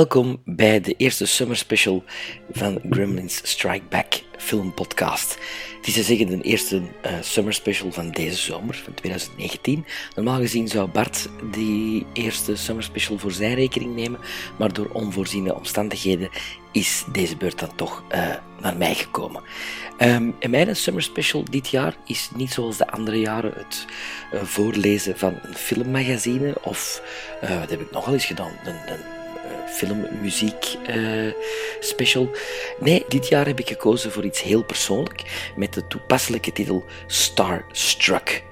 Welkom bij de eerste summer special van Gremlins Strike Back film podcast. Het is te zeggen de eerste uh, summer special van deze zomer, van 2019. Normaal gezien zou Bart die eerste summer special voor zijn rekening nemen, maar door onvoorziene omstandigheden is deze beurt dan toch uh, naar mij gekomen. Um, en mijn summer special dit jaar is niet zoals de andere jaren het uh, voorlezen van een filmmagazine of, wat heb ik nogal eens gedaan, een, een filmmuziek uh, special. Nee, dit jaar heb ik gekozen voor iets heel persoonlijk met de toepasselijke titel Starstruck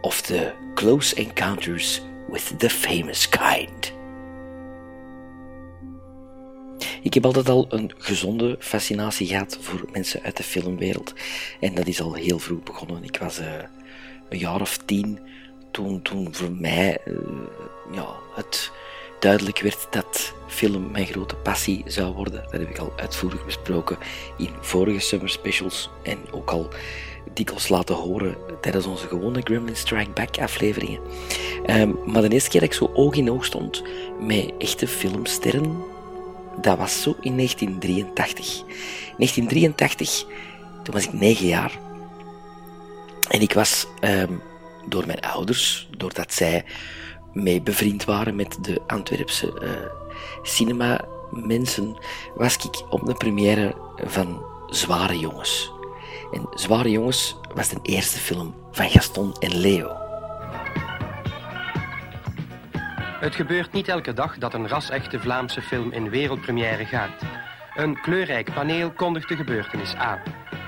of The Close Encounters with the Famous Kind. Ik heb altijd al een gezonde fascinatie gehad voor mensen uit de filmwereld. En dat is al heel vroeg begonnen. Ik was uh, een jaar of tien toen, toen voor mij uh, ja, het duidelijk werd dat film mijn grote passie zou worden. Dat heb ik al uitvoerig besproken in vorige summer specials en ook al dikwijls laten horen tijdens onze gewone Gremlin Strike Back afleveringen. Um, maar de eerste keer dat ik zo oog in oog stond met echte filmsterren, dat was zo in 1983. 1983, toen was ik negen jaar. En ik was um, door mijn ouders, doordat zij mee bevriend waren met de Antwerpse uh, cinema mensen, was ik op de première van Zware Jongens. En Zware Jongens was de eerste film van Gaston en Leo. Het gebeurt niet elke dag dat een ras-echte Vlaamse film in wereldpremière gaat. Een kleurrijk paneel kondigt de gebeurtenis aan.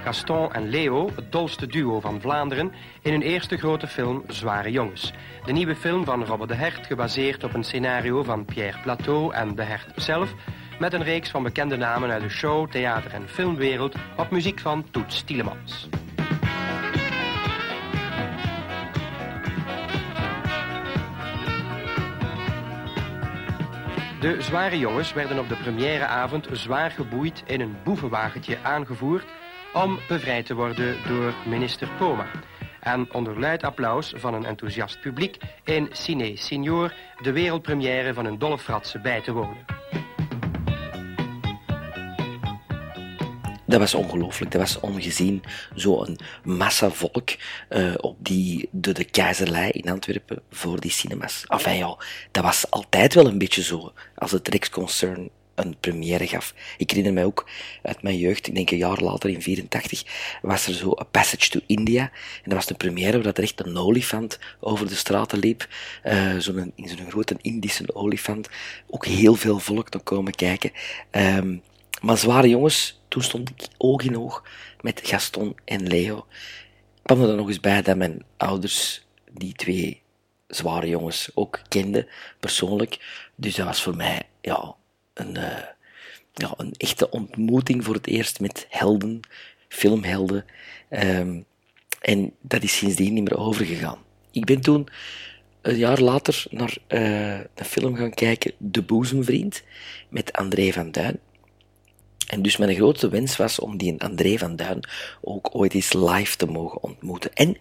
Gaston en Leo, het dolste duo van Vlaanderen, in hun eerste grote film Zware Jongens. De nieuwe film van Robert de Hert, gebaseerd op een scenario van Pierre Plateau en de Hert zelf, met een reeks van bekende namen uit de show, theater en filmwereld, op muziek van Toets Tielemans. De zware jongens werden op de premièreavond zwaar geboeid in een boevenwagentje aangevoerd om bevrijd te worden door minister Poma. En onder luid applaus van een enthousiast publiek in Cine Signor de wereldpremière van een dolle fratse bij te wonen. Dat was ongelooflijk, dat was ongezien. Zo'n massa volk uh, op die, de, de keizerlei in Antwerpen voor die cinemas. Enfin ja, dat was altijd wel een beetje zo. Als het Rijksconcern een première gaf. Ik herinner mij ook uit mijn jeugd, ik denk een jaar later in 84, was er zo A Passage to India. En dat was een première waar er echt een olifant over de straten liep. Uh, zo'n, in zo'n grote Indische olifant. Ook heel veel volk te komen kijken. Um, maar zware jongens, toen stond ik oog in oog met Gaston en Leo. Ik kwam er nog eens bij dat mijn ouders die twee zware jongens ook kenden, persoonlijk. Dus dat was voor mij, ja, een, uh, ja, een echte ontmoeting voor het eerst met helden, filmhelden. Um, en dat is sindsdien niet meer overgegaan. Ik ben toen een jaar later naar uh, een film gaan kijken, De Boezemvriend, met André van Duin. En dus mijn grootste wens was om die André van Duin ook ooit eens live te mogen ontmoeten. En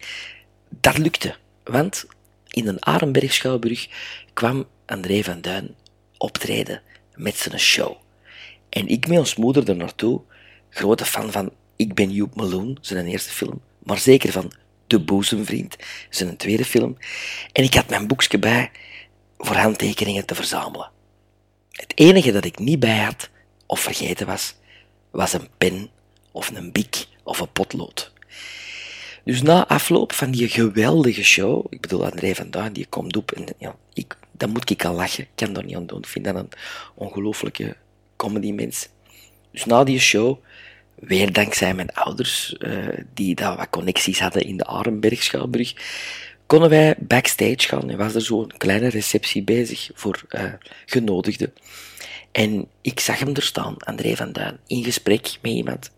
dat lukte, want in een Arenberg kwam André van Duin optreden met zijn show. En ik met ons moeder er naartoe, grote fan van Ik ben Joep Meloen, zijn eerste film, maar zeker van De Boezemvriend, zijn tweede film. En ik had mijn boekje bij voor handtekeningen te verzamelen. Het enige dat ik niet bij had, of vergeten was, was een pen of een bik of een potlood. Dus na afloop van die geweldige show, ik bedoel André van die komt op en ja, ik dan moet ik al lachen. Ik kan daar niet aan doen. Ik vind dat een ongelooflijke comedy-mens. Dus na die show, weer dankzij mijn ouders, uh, die daar wat connecties hadden in de Arenberg Schouwburg, konden wij backstage gaan. Er was er zo'n kleine receptie bezig voor uh, genodigden. En ik zag hem er staan, André van Duin, in gesprek met iemand.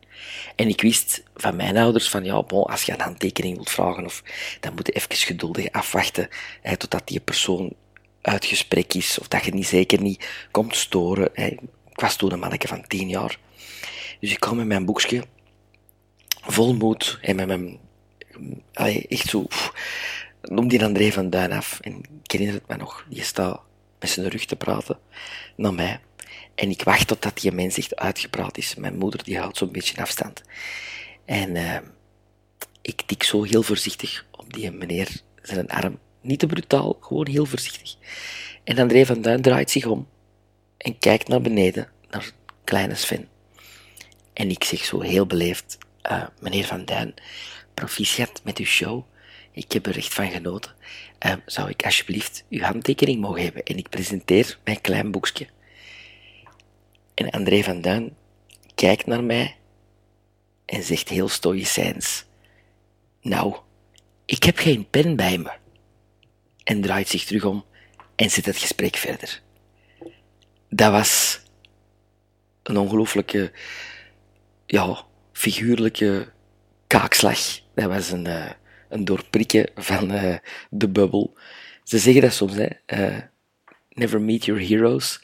En ik wist van mijn ouders van, ja, als je een handtekening wilt vragen, of, dan moet je even geduldig afwachten, eh, totdat die persoon uit gesprek is, of dat je niet zeker niet komt storen. Hè. Ik was toen een manneke van tien jaar. Dus ik kwam met mijn boekje, vol moed, en met mijn, echt zo, noem die André van Duin af. En ik herinner het me nog, die staat met zijn rug te praten naar mij. En ik wacht totdat die mens echt uitgepraat is. Mijn moeder die houdt zo'n beetje afstand. En uh, ik tik zo heel voorzichtig op die meneer zijn arm. Niet te brutaal, gewoon heel voorzichtig. En André van Duin draait zich om en kijkt naar beneden, naar kleine Sven. En ik zeg zo heel beleefd, uh, meneer Van Duin, proficiat met uw show. Ik heb er echt van genoten. Uh, zou ik alsjeblieft uw handtekening mogen hebben? En ik presenteer mijn klein boekje. En André van Duin kijkt naar mij en zegt heel stoïcijns: Nou, ik heb geen pen bij me. En draait zich terug om en zet het gesprek verder. Dat was een ongelooflijke, ja, figuurlijke kaakslag. Dat was een, uh, een doorprikken van uh, de bubbel. Ze zeggen dat soms, hè. Uh, never meet your heroes.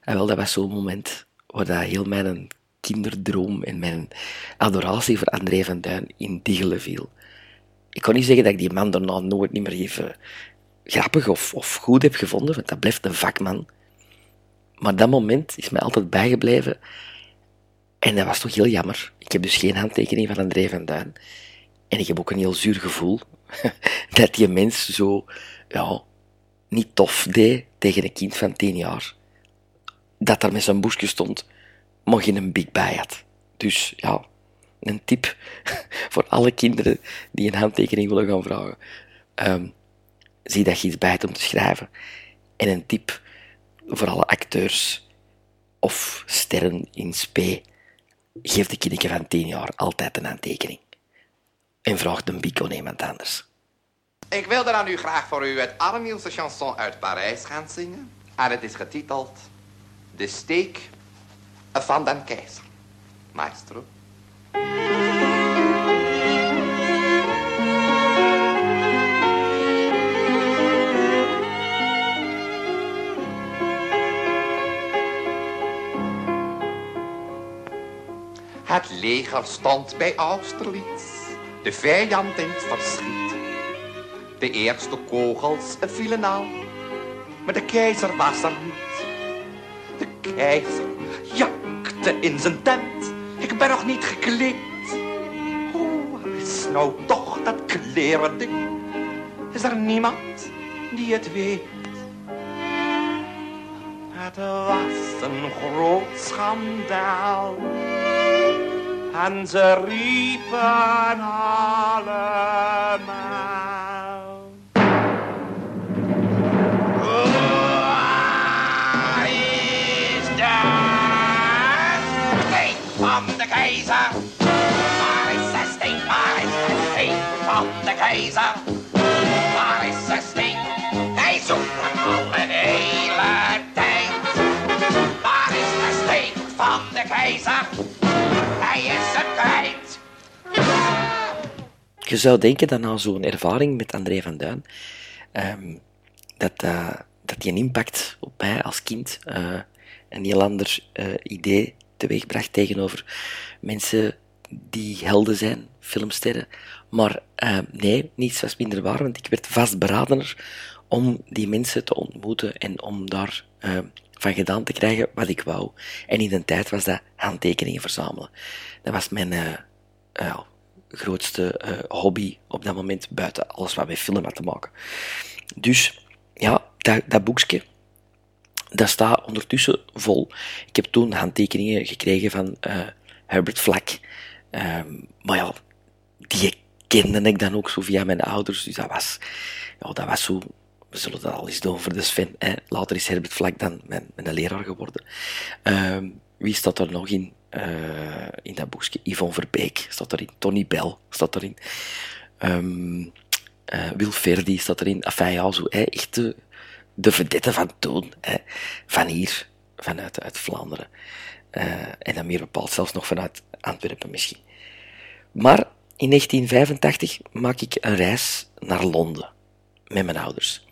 En wel, dat was zo'n moment waar dat heel mijn kinderdroom en mijn adoratie voor André van Duin in diggelen viel. Ik kon niet zeggen dat ik die man daarna nooit niet meer even grappig of, of goed heb gevonden, want dat blijft een vakman. Maar dat moment is mij altijd bijgebleven. En dat was toch heel jammer. Ik heb dus geen handtekening van André van Duin. En ik heb ook een heel zuur gevoel dat die mens zo, ja, niet tof deed tegen een kind van tien jaar. Dat daar met zijn boekje stond, maar geen een big bij had. Dus ja, een tip voor alle kinderen die een handtekening willen gaan vragen. Um, zie dat je iets bij om te schrijven. En een tip voor alle acteurs of sterren in spe. Geef de kinderen van 10 jaar altijd een aantekening. En vraag de bico iemand anders. Ik wilde dan nu graag voor u het allernieuwste chanson uit Parijs gaan zingen. En het is getiteld De Steek van den Keizer. Maestro. Het leger stond bij Austerlitz, de vijand in het verschiet. De eerste kogels vielen al, maar de keizer was er niet. De keizer jakte in zijn tent, ik ben nog niet gekleed. Waar is nou toch dat kleren ding? Is er niemand die het weet? Het was een groot schandaal. En ze riepen allemaal. Waar is de steek van de keizer? Waar is de steek, waar is de steek van de keizer? Waar is de steek? Hij zoekt hem al een hele tijd. Waar is de steek van de keizer? Je zou denken dat na zo'n ervaring met André van Duin, um, dat, uh, dat die een impact op mij als kind uh, een heel ander uh, idee teweegbracht tegenover mensen die helden zijn, filmsterren. Maar nee, niets was minder waar, want ik werd vastberadener om die mensen te ontmoeten en om daar van gedaan te krijgen wat ik wou. En in de tijd was dat handtekeningen verzamelen. Dat was mijn uh, grootste uh, hobby op dat moment, buiten alles wat met film had te maken. Dus ja, dat, dat boekje, dat staat ondertussen vol. Ik heb toen handtekeningen gekregen van Herbert Flack. Ehm, maar ja, die kende ik dan ook zo via mijn ouders. Dus dat was, ja, dat was zo we zullen dat al eens doen voor de Sven. Hè. Later is Herbert Vlak dan mijn, mijn leraar geworden. Uh, wie staat er nog in? Uh, in dat boekje? Yvonne Verbeek staat erin. Tony Bell staat erin. Um, uh, Wil Verdi staat erin. Enfin ja, zo, echt de, de van toen. Van hier, vanuit uit Vlaanderen. Uh, en dan meer bepaald zelfs nog vanuit Antwerpen misschien. Maar in 1985 maak ik een reis naar Londen met mijn ouders.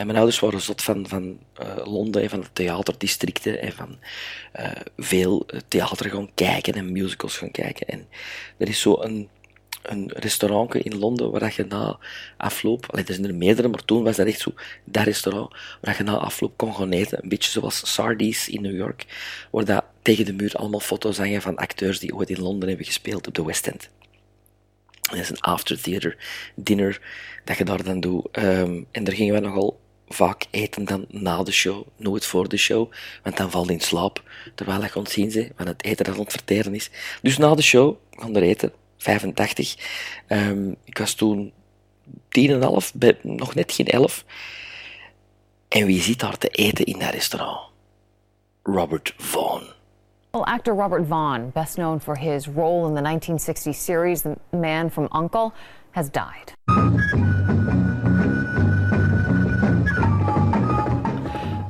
En mijn ouders waren zot van, van uh, Londen en van de theaterdistricten en van uh, veel theater gaan kijken en musicals gaan kijken. En er is zo een, een restaurant in Londen waar je na afloop, er zijn er meerdere, maar toen was dat echt zo, dat restaurant, waar je na afloop kon gaan eten, een beetje zoals Sardi's in New York, waar dat tegen de muur allemaal foto's hangen van acteurs die ooit in Londen hebben gespeeld op de West End. En dat is een after theater dinner dat je daar dan doet. Um, en daar gingen we nogal vaak eten dan na de show, nooit voor de show, want dan valt in slaap, terwijl je zien ze, van het eten dat aan het verteren is. Dus na de show gaan we eten, 85. Um, ik was toen 10,5, nog net geen 11. En wie zit daar te eten in dat restaurant? Robert Vaughn. Well, actor Robert Vaughn, best known for his role in the 1960 series The Man from Uncle, has died.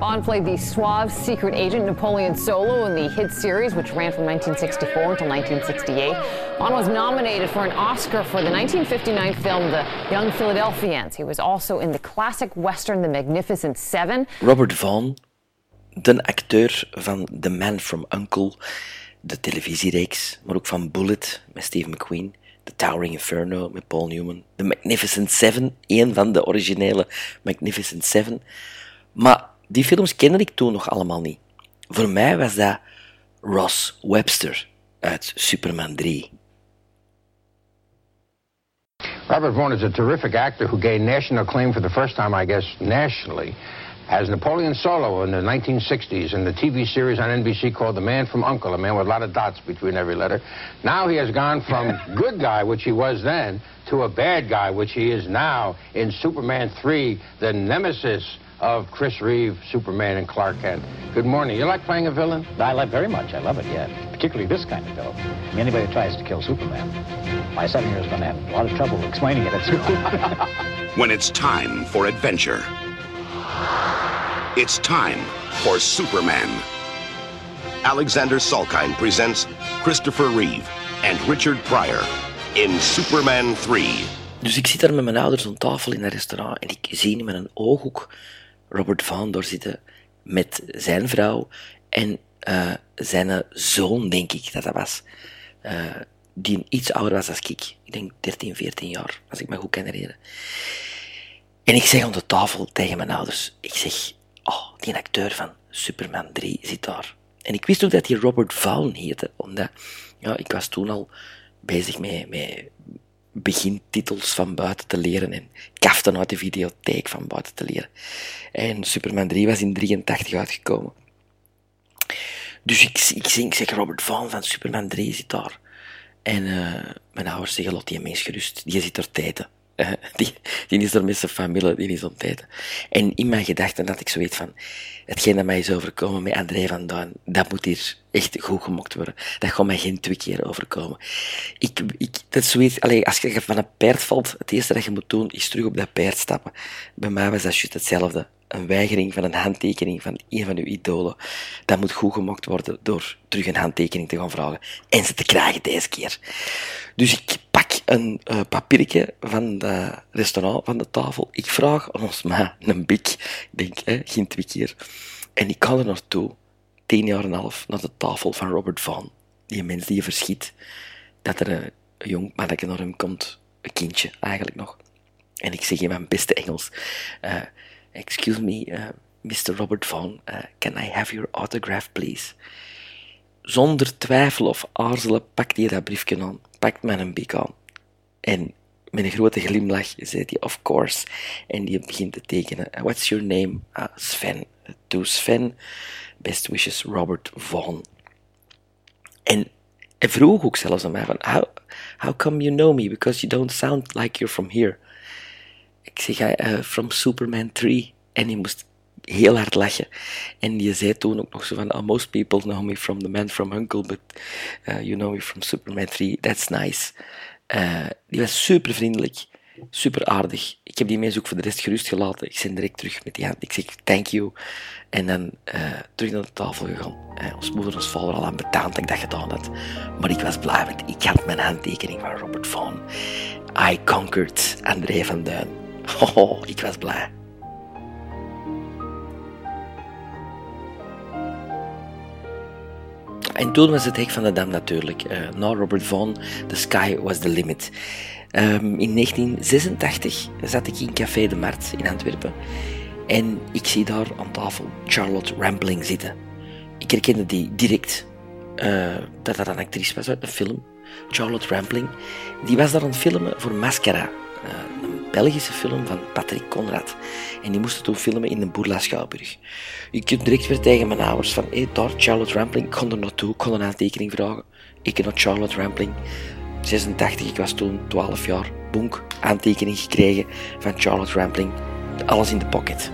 Vaughn played the suave secret agent Napoleon Solo in the hit series, which ran from 1964 until 1968. Vaughn was nominated for an Oscar for the 1959 film The Young Philadelphians. He was also in the classic western The Magnificent Seven. Robert Vaughn, de acteur van The Man from Uncle, de televisiereeks, maar ook van Bullet met Steve McQueen. The Towering Inferno met Paul Newman. The Magnificent Seven, een van de originele Magnificent Seven. Maar die films kende ik toen nog allemaal niet. Voor mij was dat Ross Webster uit Superman 3. Robert Vaughn is a terrific actor who gained national acclaim for the first time, I guess, nationally, as Napoleon Solo in the 1960s in the TV series on NBC called The Man from Uncle, a man with a lot of dots between every letter. Now he has gone from good guy, which he was then, to a bad guy, which he is now in Superman 3, the nemesis of Chris Reeve, Superman, and Clark Kent. Good morning. You like playing a villain? I like very much. I love it, yeah. Particularly this kind of villain. Anybody who tries to kill Superman, my son here is going to have a lot of trouble explaining it at school. when it's time for adventure, it's time for Superman. Alexander Salkind presents Christopher Reeve and Richard Pryor in Superman 3. Dus ik zit daar met mijn ouders aan tafel in een restaurant en ik zie in mijn ooghoek Robert Van door zitten met zijn vrouw en uh, zijn zoon, denk ik dat dat was. Uh, die iets ouder was dan ik. Ik denk 13, 14 jaar, als ik me goed kan herinneren. En ik zeg aan de tafel tegen mijn ouders, ik zeg, oh, die acteur van Superman 3 zit daar. En ik wist ook dat hij Robert Vaughn heette, omdat ja, ik was toen al bezig met, met begintitels van buiten te leren en kaften uit de videotheek van buiten te leren. En Superman 3 was in 83 uitgekomen. Dus ik, ik, ik zeg Robert Vaughn van Superman 3 zit daar. En uh, mijn ouders zeggen, lot die mens gerust, die zit er tijden. Uh, die, die is er met zijn familie, die is ontijden. En in mijn gedachten had ik zoiets van, hetgeen dat mij is overkomen met André van Duin, dat moet hier echt goed gemokt worden. Dat gaat mij geen twee keer overkomen. Ik, ik, dat zoiets, allee, als je van een paard valt, het eerste dat je moet doen, is terug op dat paard stappen. Bij mij was dat juist hetzelfde. Een weigering van een handtekening van een van uw idolen. Dat moet goed gemokt worden door terug een handtekening te gaan vragen. En ze te krijgen deze keer. Dus ik pak een uh, papiertje van het restaurant, van de tafel. Ik vraag ons ma een bik. Ik denk, hè, geen twee keer. En ik ga er naartoe, tien jaar en een half, naar de tafel van Robert Vaughn. Die mens die je verschiet dat er een, een jong mannetje naar hem komt. Een kindje, eigenlijk nog. En ik zeg in mijn beste Engels... Uh, excuse me, uh, Mr. Robert Vaughn, uh, can I have your autograph, please? Zonder twijfel of aarzelen pakt hij dat briefje aan, pakt mijn bik aan. En met een grote glimlach zei hij, of course. En die begint te tekenen. What's your name? Uh, Sven. To Sven. Best wishes, Robert Vaughn. En hij vroeg ook zelfs aan mij van, how, how come you know me? Because you don't sound like you're from here. Ik zeg, uh, from Superman 3. En hij moest heel hard lachen. En je zei toen ook nog zo van, oh, most people know me from The Man from Uncle, but uh, you know me from Superman 3. That's nice. Uh, die was super vriendelijk, super aardig. Ik heb die mensen ook voor de rest gerust gelaten. Ik ben direct terug met die hand. Ik zeg thank you. En dan uh, terug naar de tafel gegaan. Uh, ons moeder ons vader al aan betaald dat ik dat gedaan had. Maar ik was blij, want ik had mijn handtekening van Robert Vaughn. I conquered André van Duin. Oh, ik was blij. En toen was het hek van de dam natuurlijk. Uh, na Robert Vaughn, The Sky Was The Limit. Um, in 1986 zat ik in Café de Mart in Antwerpen. En ik zie daar aan tafel Charlotte Rampling zitten. Ik herkende die direct. Uh, dat dat een actrice was uit een film. Charlotte Rampling. Die was daar aan het filmen voor Mascara. Een Belgische film van Patrick Conrad. En die moesten toen filmen in de Boerla Schouwburg. Ik kunt direct weer tegen mijn ouders van, hey, daar Charlotte Rampling, ik kon er naartoe, ik kon een aantekening vragen. Ik naar Charlotte Rampling. 86, ik was toen 12 jaar. Bonk, aantekening gekregen van Charlotte Rampling. Alles in de pocket.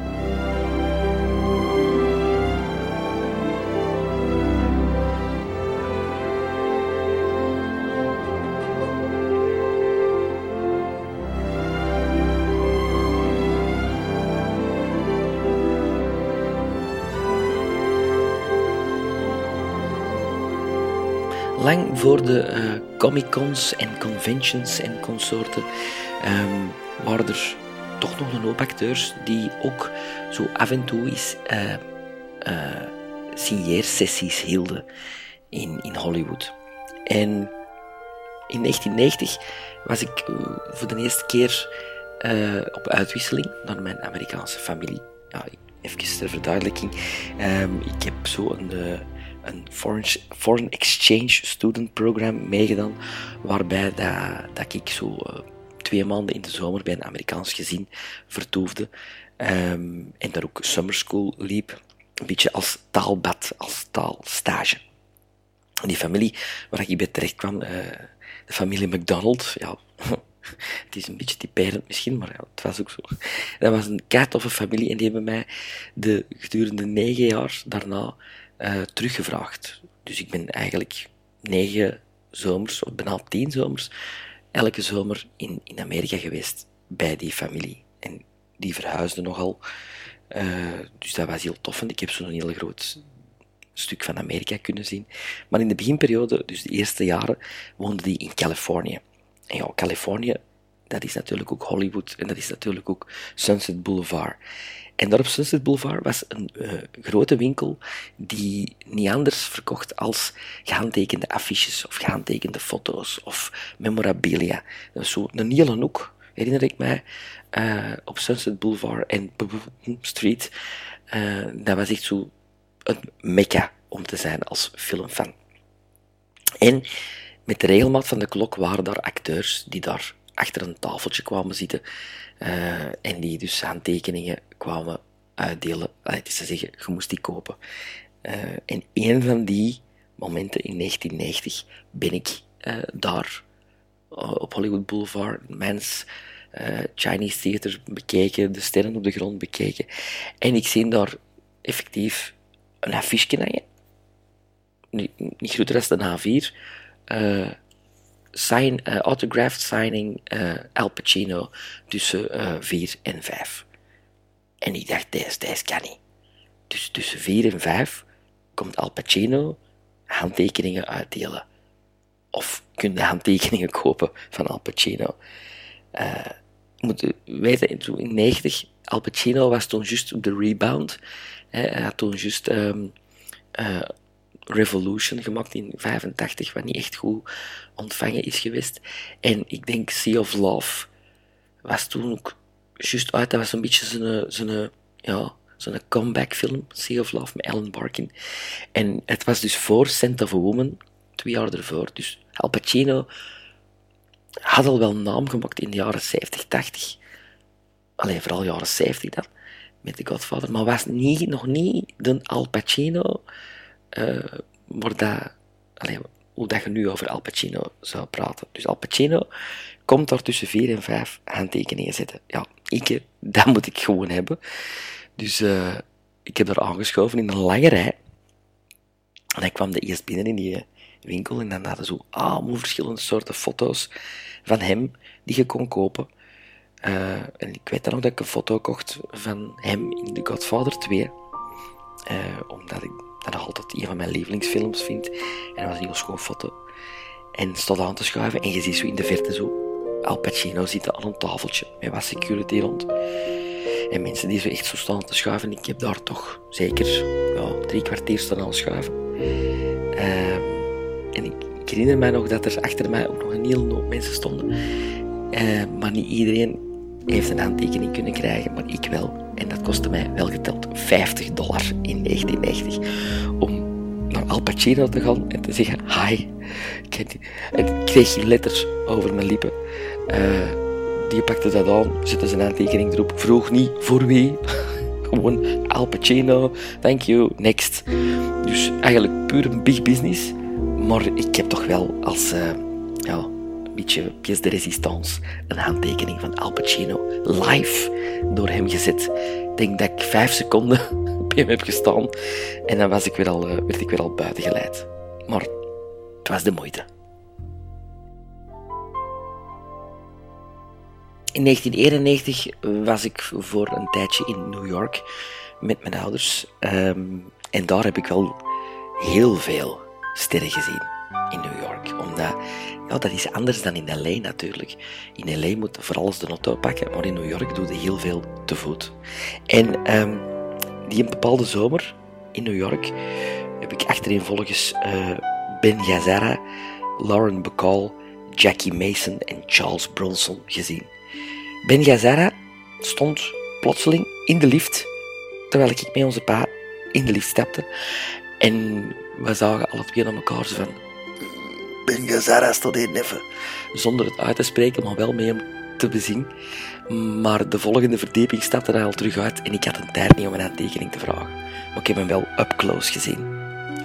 Lang voor de uh, Comic-Cons en conventions en consorten um, waren er toch nog een hoop acteurs die ook zo af en toe eens uh, uh, signeersessies hielden in, in Hollywood. En in 1990 was ik voor de eerste keer op uitwisseling naar mijn Amerikaanse familie. Even ter verduidelijking. Um, ik heb zo een een foreign, exchange student program meegedaan, waarbij dat, dat ik zo uh, twee maanden in de zomer bij een Amerikaans gezin vertoefde um, en daar ook summer school liep, een beetje als taalbad, als taalstage. Die familie waar ik bij terecht kwam, uh, de familie McDonald, ja, het is een beetje typerend misschien, maar ja, het was ook zo. Dat was een keitoffe familie en die hebben mij de gedurende negen jaar daarna uh, teruggevraagd. Dus ik ben eigenlijk negen zomers, of bijna tien zomers, elke zomer in, in Amerika geweest bij die familie. En die verhuisde nogal. Uh, dus dat was heel tof. En ik heb zo'n heel groot stuk van Amerika kunnen zien. Maar in de beginperiode, dus de eerste jaren, woonde die in Californië. En ja, Californië, dat is natuurlijk ook Hollywood en dat is natuurlijk ook Sunset Boulevard. En daar op Sunset Boulevard was een uh, grote winkel die niet anders verkocht als gehandtekende affiches of gehandtekende foto's of memorabilia. Dat was zo een hele hoek, herinner ik mij, uh, op Sunset Boulevard en Street. Uh, dat was echt zo een mekka om te zijn als filmfan. En met de regelmaat van de klok waren daar acteurs die daar achter een tafeltje kwamen zitten uh, en die dus aantekeningen kwamen uitdelen. Het is te zeggen, je moest die kopen. Uh, en een van die momenten in 1990 ben ik uh, daar op Hollywood Boulevard, Mans Chinese Theater bekeken, de sterren op de grond bekeken. En ik zie daar effectief een affiche hangen. Niet, groter dan de A4 sign, uh, autographed signing uh, Al Pacino tussen uh, 4 en 5. En ik dacht, deze, deze kan niet. Dus tussen 4 en 5 komt Al Pacino handtekeningen uitdelen. Of kun je handtekeningen kopen van Al Pacino. Uh, moet weten, in 90, Al Pacino was toen juist op de rebound. Hij had toen juist um, Revolution gemaakt in 85, wat niet echt goed ontvangen is geweest. En ik denk Sea of Love was toen ook juist uit. Dat was een beetje zo'n, zo'n, ja, zo'n comeback film, Sea of Love, met Alan Barkin. En het was dus voor Scent of a Woman, twee jaar ervoor. Dus Al Pacino had al wel naam gemaakt in de jaren 70, 80. Alleen vooral jaren 70 dan, met The Godfather. Maar was niet, nog niet de Al Pacino uh, maar dat, hoe dat je nu over Al Pacino zou praten. Dus Al Pacino komt daar tussen vier en vijf handtekeningen zetten. Ja, ik, dat moet ik gewoon hebben. Dus uh, ik heb daar aangeschoven in een lange rij. En ik kwam de eerst binnen in die winkel en dan hadden ze allemaal verschillende soorten foto's van hem die je kon kopen. En ik weet dan nog dat ik een foto kocht van hem in The Godfather 2. Uh, omdat ik dat nog altijd een van mijn lievelingsfilms vind. En dat was een heel schoon foto. En stond aan te schuiven en je ziet zo in de verte zo Al Pacino zitten aan een tafeltje met wat security rond. En mensen die zo echt zo staan te schuiven, ik heb daar toch zeker ja, drie kwartier staan aan schuiven. Uh, herinner mij nog dat er achter mij ook nog een hele hoop mensen stonden. Eh, maar niet iedereen heeft een aantekening kunnen krijgen, maar ik wel. En dat kostte mij wel geteld 50 dollar in 1990 om naar Al Pacino te gaan en te zeggen hi. En ik kreeg letters over mijn lippen. Uh, die pakte dat aan, zette zijn aantekening erop, vroeg niet voor wie. Gewoon Al Pacino, thank you, next. Dus eigenlijk puur een big business. Maar ik heb toch wel als een beetje pièce de résistance een handtekening van Al Pacino live door hem gezet. Ik denk dat ik vijf seconden bij hem heb gestaan en dan was ik weer al, uh, werd ik weer al buiten geleid. Maar het was de moeite. In 1991 was ik voor een tijdje in New York met mijn ouders. Um, en daar heb ik wel heel veel sterren gezien in New York. Omdat, ja, dat is anders dan in L.A. natuurlijk. In L.A. moet voor alles de auto pakken, maar in New York doe je heel veel te voet. En um, die een bepaalde zomer in New York heb ik achtereenvolgens uh, Ben Gazzara, Lauren Bacall, Jackie Mason en Charles Bronson gezien. Ben Gazzara stond plotseling in de lift, terwijl ik met onze pa in de lift stapte. En we zagen alle twee naar elkaar van... Ben hier neffen. Zonder het uit te spreken, maar wel met hem te bezien. Maar de volgende verdieping stapte hij al terug uit en ik had een tijd niet om een aantekening te vragen. Maar ik heb hem wel up close gezien.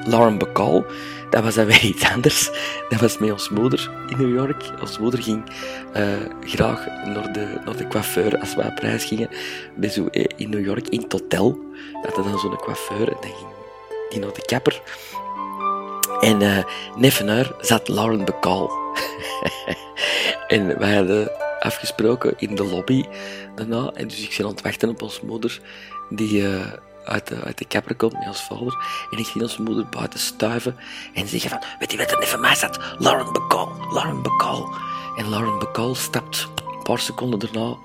Lauren Bacall, dat was dan weer iets anders. Dat was met ons moeder in New York. Ons moeder ging uh, graag naar de, naar de coiffeur als we op reis gingen. Eh, in New York, in het hotel. Dat had dan zo'n coiffeur en dan ging die naar de kapper. En uh, neven zat Lauren Bacall. en wij hadden afgesproken in de lobby daarna. En dus ik ben aan het wachten op ons moeder, die uh, uit, de, uit de kapper komt met ons vader. En ik zie onze moeder buiten stuiven en zeggen van, weet je wat er van mij zat? Lauren Bacall, Lauren Bacall. En Lauren Bacall stapt een paar seconden daarna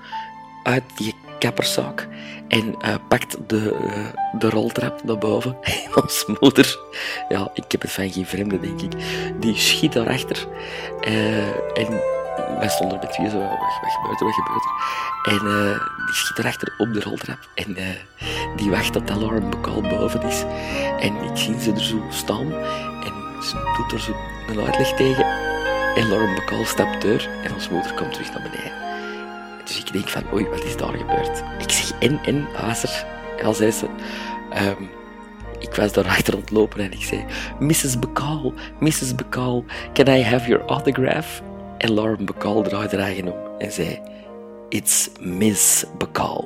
uit die kapperszaak en uh, pakt de, uh, de roltrap naar boven. En ons moeder, ja, ik heb het van geen vreemde, denk ik, die schiet daarachter. Uh, en wij stonden met twee zo, wat, wat gebeurt er, wat gebeurt er? En die schiet erachter op de roltrap. En die wacht tot Lauren Bacall boven is. En ik zie ze er zo staan. En ze doet er zo een uitleg tegen. En Bacall stapt deur. En ons moeder komt terug naar beneden. Dus ik denk van, oei, wat is daar gebeurd? Ik zeg, en, en, Hazer. En al zei ze... Um, ik was daarachter ontlopen en ik zei... Mrs. Bacall, Mrs. Bacall, can I have your autograph? En Lauren Bacall draaide haar om en zei... It's Miss Bacall.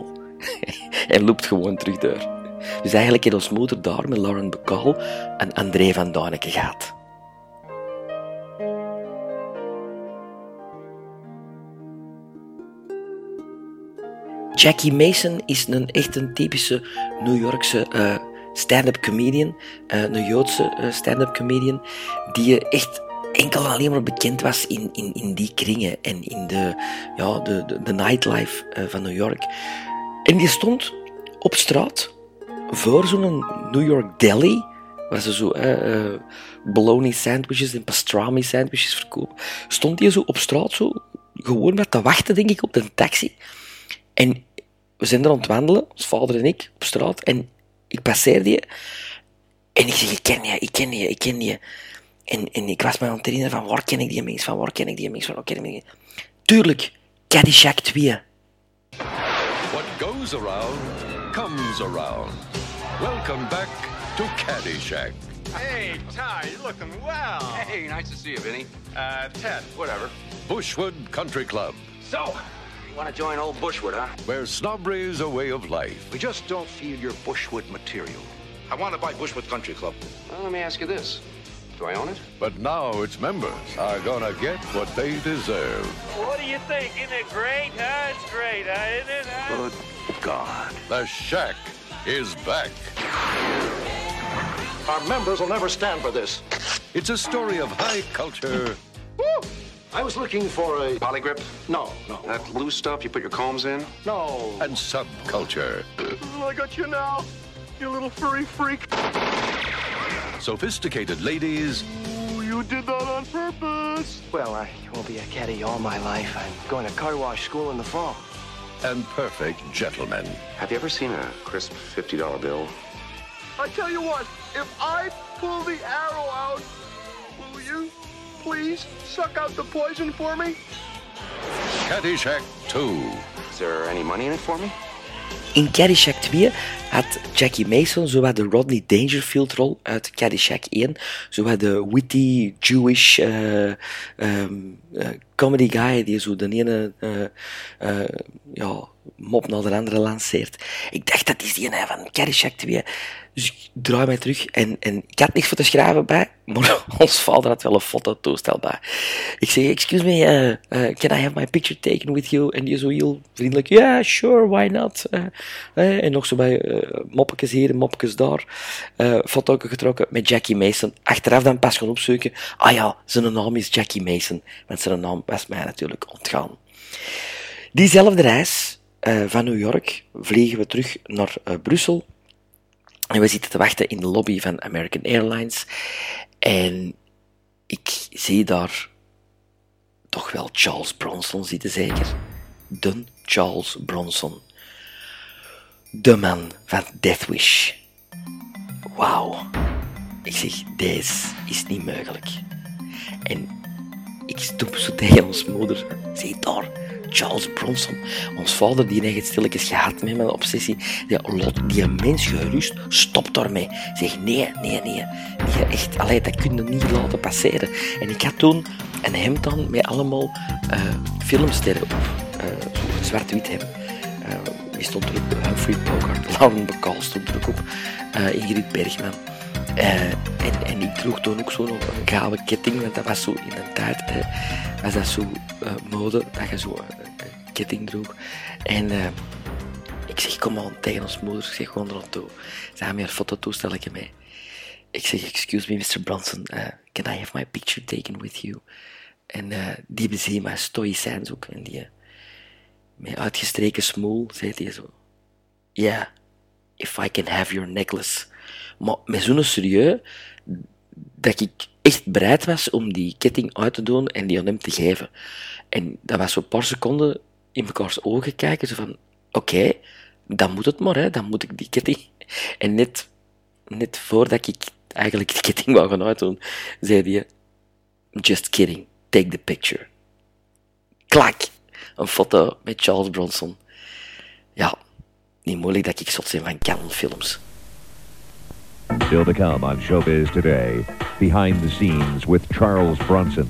en loopt gewoon terug door. Dus eigenlijk heeft ons moeder daar met Lauren Bacall een André van Duineke gehad. Jackie Mason is een echt een typische New Yorkse uh, stand-up comedian, uh, een Joodse uh, stand-up comedian, die echt enkel alleen maar bekend was in, in, in die kringen en in de, ja, de, de, nightlife van New York. En die stond op straat voor zo'n New York deli, waar ze zo uh, bologna sandwiches en pastrami sandwiches verkopen. Stond die zo op straat zo gewoon met te wachten, denk ik, op de taxi. En we zijn er aan het wandelen, ons vader en ik, op straat. En ik passeerde je. En ik zeg, ik ken je, ik ken je, ik ken je. En, en ik was me aan het herinneren van waar ken ik die mens, van waar ken ik die mens, van waar ken ik die Tuurlijk, Caddyshack 2. What goes around, comes around. Welcome back to Caddyshack. Hey, Ty, you're looking well. Hey, nice to see you, Vinny. Uh, Ted, whatever. Bushwood Country Club. So, you want to join old Bushwood, huh? Where snobbery's a way of life. We just don't feel your Bushwood material. I want to buy Bushwood Country Club. Well, let me ask you this. Do I own it? But now its members are gonna get what they deserve. What do you think? Isn't it great? Huh? It's great, huh? Isn't it? Huh? Good God. The Shack is back. Our members will never stand for this. It's a story of high culture. Woo! I was looking for a polygrip. No, no. That blue stuff you put your combs in. No. And subculture. I got you now, you little furry freak. Sophisticated ladies. Ooh, you did that on purpose. Well, I won't be a caddy all my life. I'm going to car wash school in the fall. And perfect gentlemen. Have you ever seen a crisp $50 bill? I tell you what, if I pull the arrow out, will you please suck out the poison for me? Caddyshack 2. Is there any money in it for me? In Caddyshack 2 had Jackie Mason zowat de Rodney Dangerfield-rol uit Caddyshack 1, zowat de witty Jewish uh, um, uh, comedy guy die zo de ene uh, ja, mop naar de andere lanceert. Ik dacht, dat is die ene van Caddyshack 2. Dus ik draai mij terug en, en ik had niks voor te schrijven bij, maar ons vader had wel een fototoestel bij. Ik zeg, excuse me, uh, uh, can I have my picture taken with you? En die zo heel vriendelijk, ja, sure, why not? Uh, en nog zo bij moppetjes hier en moppetjes daar. foto getrokken met Jackie Mason. Achteraf dan pas gaan opzoeken. Ah ja, zijn naam is Jackie Mason. Want zijn naam was mij natuurlijk ontgaan. Diezelfde reis van New York vliegen we terug naar Brussel en we zitten te wachten in de lobby van American Airlines. En ik zie daar toch wel Charles Bronson zitten, zeker. De Charles Bronson. De man van Death Wish. Wauw. Ik zeg, deze is niet mogelijk. En ik stoep zo tegen ons moeder. Zie daar, Charles Bronson, ons vader, die heeft stilletjes gehad met mijn obsessie. Die, lot die mens gerust, stop daarmee. Zeg, nee, nee, nee. nee echt, allee, dat kun je niet laten passeren. En ik had toen een hemd aan met allemaal uh, filmsterren op. Uh, Zwart-wit hem. Uh, wie stond erop? Humphrey Bogart, Lauren Bacall stond er ook op. Uh, Ingrid Bergman. Uh, en, en ik droeg toen ook zo'n gouden ketting, want dat was zo in een tijd, uh, was dat zo uh, mode, dat je zo een ketting droeg. En ik zeg, kom aan, tegen ons moeder, ik zeg gewoon er toe. Ze hebben een fototoestelletje mee. Ik zeg, excuse me, Mr. Bronson, can I have my picture taken with you? En die bezien mij stoïcijns ook. En die, met uitgestreken smoel, zei hij zo, yeah, if I can have your necklace. Maar met zo'n serieus, dat ik echt bereid was om die ketting uit te doen en die aan hem te geven. En dat was zo'n paar seconden in mekaars ogen kijken, zo van, oké, dan moet het maar, hè, dan moet ik die ketting. En net, net voordat ik eigenlijk die ketting wou gaan uitdoen, zei hij, just kidding, take the picture. Klak! Een foto met Charles Bronson. Ja, niet moeilijk dat ik zot zijn van films. Still to come on Showbiz Today, behind the scenes with Charles Bronson.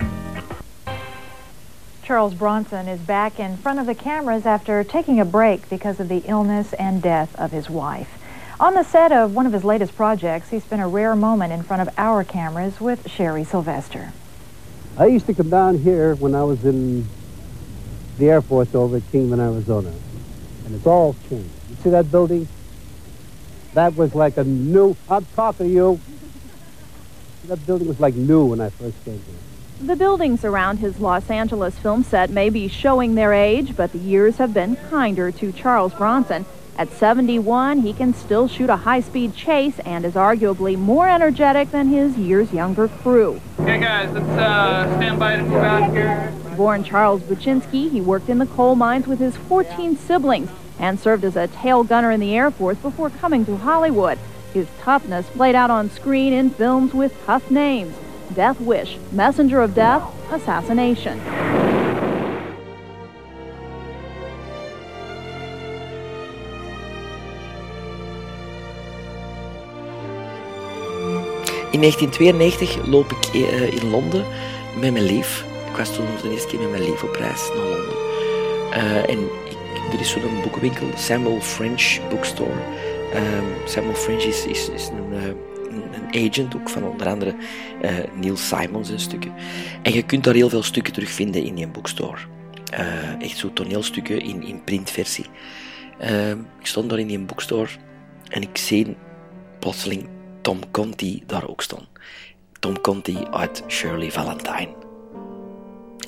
Charles Bronson is back in front of the cameras after taking a break because of the illness and death of his wife. On the set of one of his latest projects, he spent a rare moment in front of our cameras with Sherry Sylvester. I used to come down here when I was in the Air Force over at Kingman, Arizona. And it's all changed. You see that building? That was like a new, I'm talking to you. That building was like new when I first came here. The buildings around his Los Angeles film set may be showing their age, but the years have been kinder to Charles Bronson. At 71, he can still shoot a high-speed chase and is arguably more energetic than his years younger crew. Okay, guys, let's uh, stand by to move out here. Born Charles Buczynski, he worked in the coal mines with his 14 siblings and served as a tail gunner in the Air Force before coming to Hollywood. His toughness played out on screen in films with tough names. Death Wish, Messenger of Death, Assassination. In 1992 loop ik uh, in Londen met mijn lief. Ik was toen de eerste keer met mijn lief op reis naar Londen. Uh, en er is zo'n boekenwinkel, Samuel French Bookstore. Uh, Samuel French is, is, is een, uh, een, agent, ook van onder andere Neil Simons en stukken. En je kunt daar heel veel stukken terugvinden in die boekstore. echt zo toneelstukken in, in printversie. ik stond daar in die boekstore en ik zie plotseling Tom Conti daar ook staan. Tom Conti uit Shirley Valentine.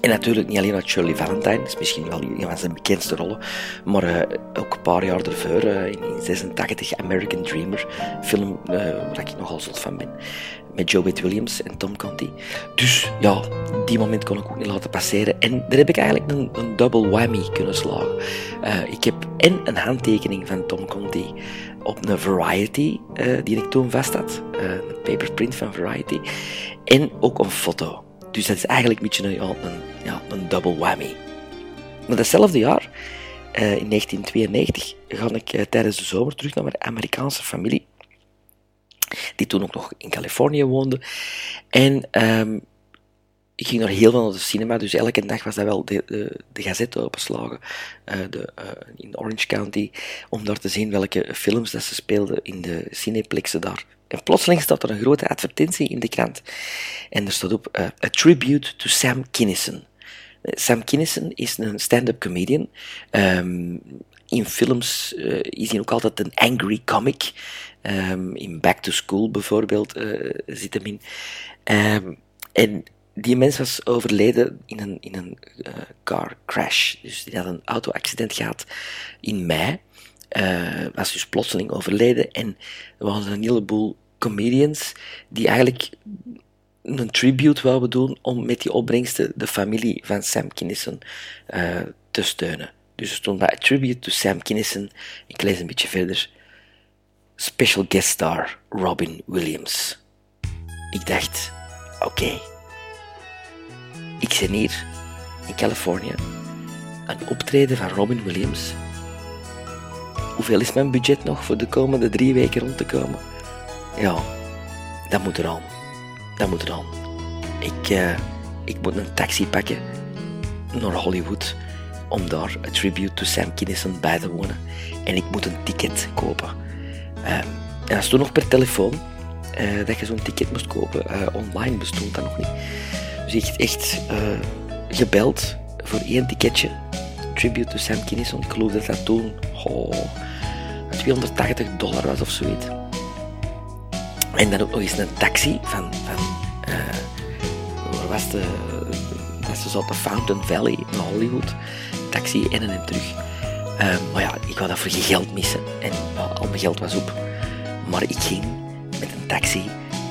En natuurlijk niet alleen uit Shirley Valentine, is misschien wel een van zijn bekendste rollen, maar uh, ook een paar jaar ervoor, uh, in 86, American Dreamer, film uh, waar ik nogal zot van ben, met Joe Witt Williams en Tom Conti. Dus ja, die moment kon ik ook niet laten passeren. En daar heb ik eigenlijk een, een double whammy kunnen slagen. ik heb en een handtekening van Tom Conti op een Variety, die ik toen vast had, een paperprint van Variety, en ook een foto. Dus dat is eigenlijk een beetje een, een, ja, een double whammy. Maar datzelfde jaar, uh, in 1992, ga ik uh, tijdens de zomer terug naar mijn Amerikaanse familie, die toen ook nog in Californië woonde. En um, ik ging nog heel veel naar de cinema, dus elke dag was dat wel de, de, gazette openslagen de, uh, in Orange County, om daar te zien welke films dat ze speelden in de cineplexen daar. En plotseling staat er een grote advertentie in de krant. En er staat op, uh, a tribute to Sam Kinison. Sam Kinison is een stand-up comedian. Um, in films uh, is hij ook altijd een angry comic. Um, in Back to School bijvoorbeeld zit hem in. Um, en die mens was overleden in een, in een car crash. Dus die had een auto-accident gehad in mei. Uh, was dus plotseling overleden. En er waren een heleboel comedians die eigenlijk een tribute wouden doen om met die opbrengsten de familie van Sam Kinison uh, te steunen. Dus er stond bij Tribute to Sam Kinison. Ik lees een beetje verder. Special guest star Robin Williams. Ik dacht, oké. Ik zie hier in Californië een optreden van Robin Williams. Hoeveel is mijn budget nog voor de komende drie weken rond te komen? Ja, dat moet er aan. Dat moet er aan. Ik, uh, ik moet een taxi pakken naar Hollywood om daar een tribute to Sam Kinison bij te wonen. En ik moet een ticket kopen. Uh, en dat toen nog per telefoon uh, dat je zo'n ticket moest kopen. online bestond dat nog niet. Dus ik echt gebeld voor één ticketje. Tribute to Sam Kinison. Ik geloof dat dat toen oh, 280 dollar was of zoiets. En dan ook nog eens een taxi van, van uh, waar was de, dat is dus de Fountain Valley in Hollywood. Taxi en en terug. Uh, maar ja, ik wou dat voor geen geld missen. En al mijn geld was op. Maar ik ging met een taxi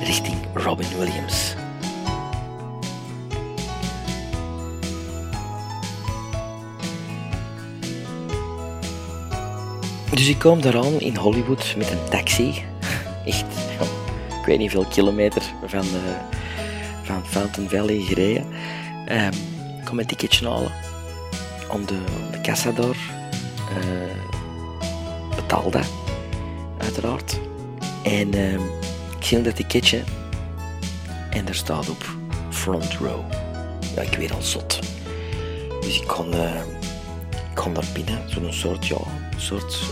richting Robin Williams. Dus ik kom daar aan in Hollywood met een taxi. Echt, ik weet niet veel kilometer van, uh, van Fountain Valley gereden. Um, ik kom een ticketje halen. Om de, de kassa daar. Uh, betaal dat. Uiteraard. En uh, ik zie dat ticketje. En er staat op front row. Ja, ik weet al zot. Dus ik kon, uh, ik kon daar binnen. Zo'n soort, ja, soort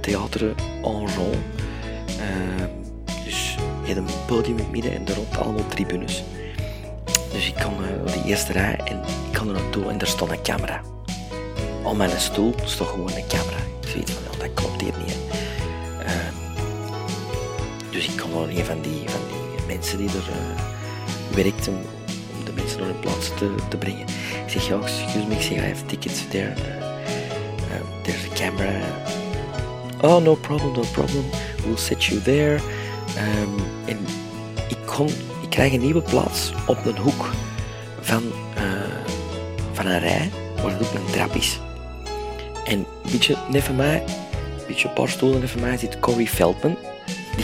theater en rond. dus je een podium in het midden en daar rond allemaal tribunes. Dus ik kon uh, de eerste rij en ik kan er naartoe en daar stond een camera. Op mijn stoel stond gewoon een camera. Ik zoiets van, dat klopt hier niet. Uh, dus ik kon wel een van die, van die mensen die er uh, werkten om de mensen naar hun plaats te, te brengen. Ik zeg, ja, excuse me, ik zeg, I have tickets there. Uh, there's a camera. Oh, no problem, no problem. We'll set you there. Um, en ik kon ik krijg een nieuwe plaats op een hoek van, uh, van een rij, waar het ook een trap is. En een beetje net van mij, een beetje een paar stoelen van mij, zit Corey Feldman,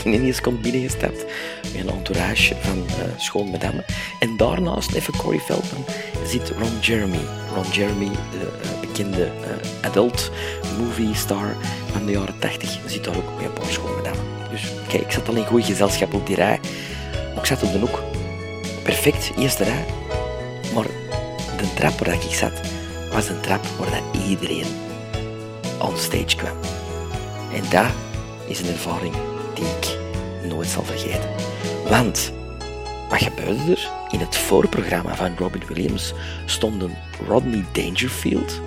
die komt binnengestapt met een entourage van uh, schoon madame. En daarnaast, even Corey Feldman, zit Ron Jeremy. Ron Jeremy, de uh, bekende uh, adult movie star van de jaren 80, zit daar ook met een paar schoon. Dus kijk, ik zat al in goed gezelschap op die rij. Ik zat op de hoek. Perfect, eerste rij. Maar de trap waar ik zat, was een trap waar dat iedereen on stage kwam. En dat is een ervaring die ik nooit zal vergeten. Want, wat gebeurde er? In het voorprogramma van Robin Williams stonden Rodney Dangerfield,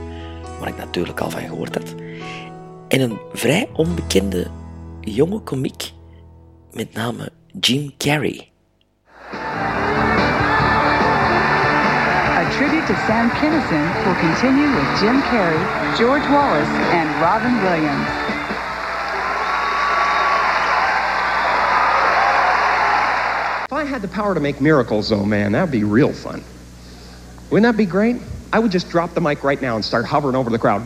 waar ik natuurlijk al van gehoord had, en een vrij onbekende jonge komiek met name Jim Carrey. tribute to Sam Kinison will continue with Jim Carrey, George Wallace, and Robin Williams. I had the power to make miracles, oh man, that'd be real fun. Wouldn't that be great? I would just drop the mic right now and start hovering over the crowd.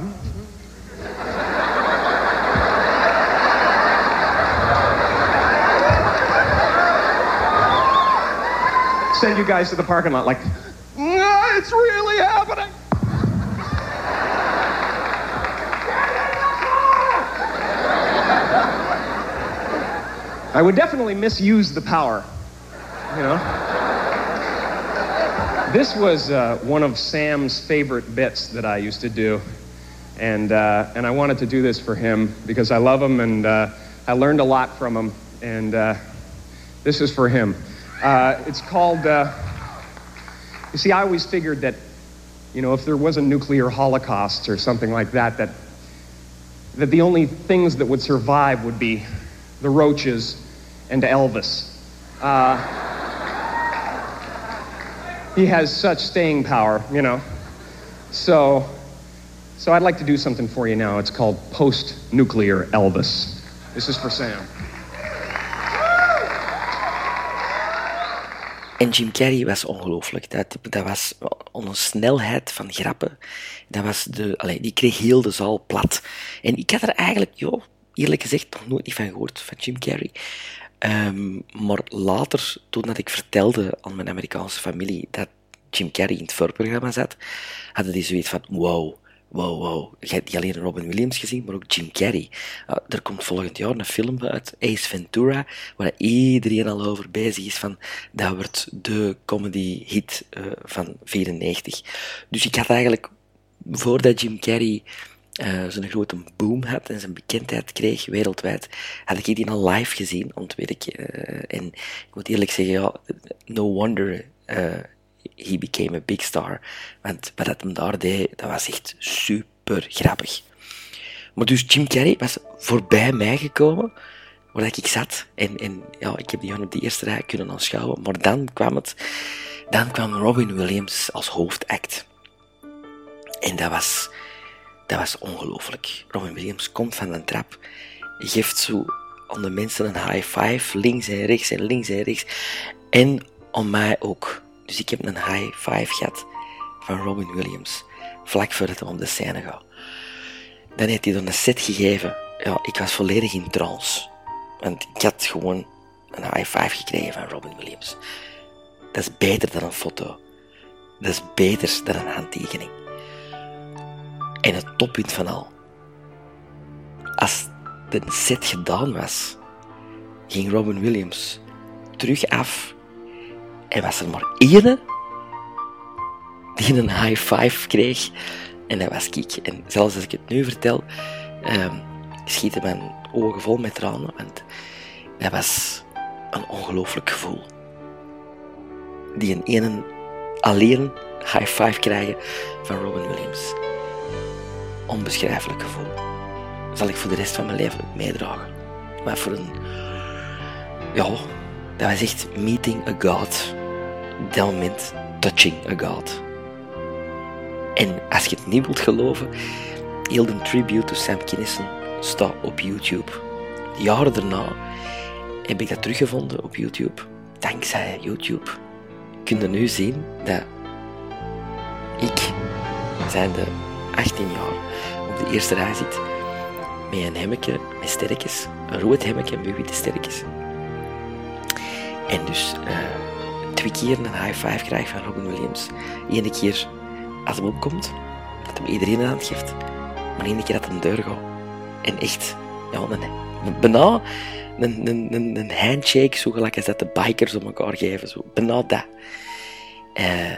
Send you guys to the parking lot like, "Ah, it's really happening. I would definitely misuse the power, you know. This was uh, one of Sam's favorite bits that I used to do, and uh, and I wanted to do this for him because I love him and uh, I learned a lot from him, and uh, this is for him. Uh, it's called. Uh, you see, I always figured that, you know, if there was a nuclear holocaust or something like that, that that the only things that would survive would be the roaches and Elvis. Uh, he has such staying power, you know. So, so I'd like to do something for you now. It's called post-nuclear Elvis. This is for Sam. En Jim Carrey was ongelooflijk. Dat, dat was een snelheid van grappen. Dat was de, allee, die kreeg heel de zaal plat. En ik had er eigenlijk, joh, eerlijk gezegd, nog nooit niet van gehoord, van Jim Carrey. Ehm, maar later, toen dat ik vertelde aan mijn Amerikaanse familie dat Jim Carrey in het voorprogramma zat, hadden die zoiets van, wow, wow, wow. Je hebt niet alleen Robin Williams gezien, maar ook Jim Carrey. Uh, er komt volgend jaar een film uit, Ace Ventura, waar iedereen al over bezig is van, dat wordt de comedy hit uh, van 94. Dus ik had eigenlijk, voordat Jim Carrey uh, zijn grote boom had en zijn bekendheid kreeg wereldwijd, had ik die al live gezien, ontweer ik. en ik moet eerlijk zeggen, ja, no wonder he became a big star. Want wat dat daar deed, dat was echt super grappig. Maar dus Jim Carrey was voorbij mij gekomen, waar ik zat. En, en ja, ik heb die gewoon op die eerste rij kunnen aanschouwen. Maar dan kwam het, dan kwam Robin Williams als hoofdact. En dat was, dat was ongelooflijk. Robin Williams komt van een trap, geeft zo aan de mensen een high five, links en rechts en links en rechts. En aan mij ook. Dus ik heb een high five gehad van Robin Williams, vlak voordat hij op de scène gaat. Dan heeft hij dan een set gegeven. Ja, ik was volledig in trance. Want ik had gewoon een high five gekregen van Robin Williams. Dat is beter dan een foto. Dat is beter dan een handtekening. En het toppunt van al. Als de set gedaan was, ging Robin Williams terug af en was er maar één die een high five kreeg. En dat was ik. En zelfs als ik het nu vertel, um, schieten mijn ogen vol met tranen. Want dat was een ongelooflijk gevoel. Die een ene alleen high five krijgen van Robin Williams. Onbeschrijfelijk gevoel. Zal ik voor de rest van mijn leven meedragen. Maar voor een... Ja, dat was echt meeting a god dat moment touching a god. En als je het niet wilt geloven, heel de tribute to Sam Kinison staat op YouTube. Jaren daarna heb ik dat teruggevonden op YouTube. Dankzij YouTube kun je nu zien dat ik, zijn de 18 jaar, op de eerste rij zit met een hemmetje met sterkjes, een rood hemmetje met witte sterkjes. En dus uh, twee keer een high five krijg van Robin Williams. Eén keer als hij opkomt, dat hem iedereen een hand geeft. Maar één keer dat een deur gaat. En echt, ja, een, bijna een, een, handshake, zo gelijk als dat de bikers om elkaar geven. Zo. Bijna dat. Uh,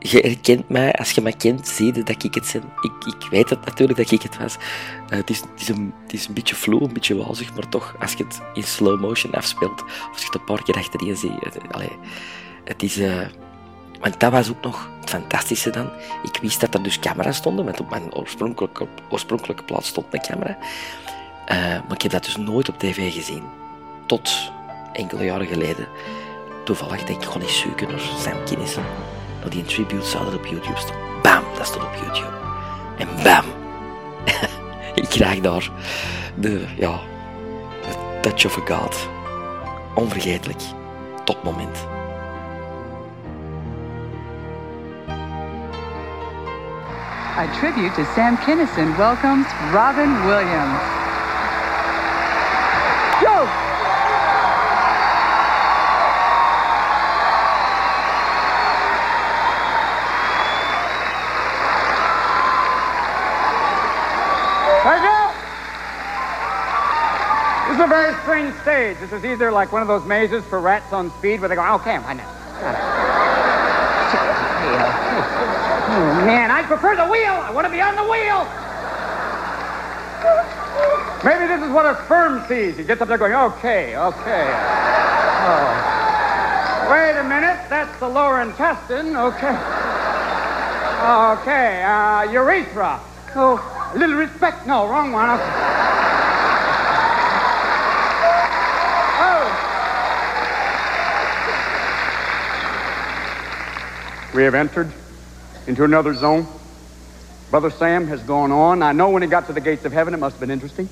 je herkent mij, als je mij kent, zie je dat ik het ben. Ik, ik weet het natuurlijk dat ik het was. Uh, het, is, is een, is een beetje flow, een beetje wazig, maar toch, als je het in slow motion afspeelt, of als je het een paar keer achterin ziet, het, is... Uh, want dat was ook nog het fantastische dan. Ik wist dat er dus camera's stonden, want op mijn oorspronkelijke, oorspronkelijke plaats stond een camera. Uh, maar ik heb dat dus nooit op tv gezien. Tot enkele jaren geleden. Toevallig denk ik gewoon eens zoeken naar Sam Kinison naar die tribute zou dat op YouTube staan. Bam, dat staat op YouTube. En bam, ik krijg daar de, ja, de touch of a god. Onvergetelijk. Topmoment. A tribute to Sam Kinison welcomes Robin Williams. Yo! Very strange stage. This is either like one of those mazes for rats on speed where they go, okay, I know. Oh, man, I prefer the wheel. I want to be on the wheel. Maybe this is what a sperm sees. He gets up there going, okay, okay. Oh. Wait a minute, that's the lower intestine. Okay. Okay, uh, urethra. Oh, a little respect. No, wrong one. Okay. Oh. We have entered into another zone. Brother Sam has gone on. I know when he got to the gates of heaven, it must have been interesting.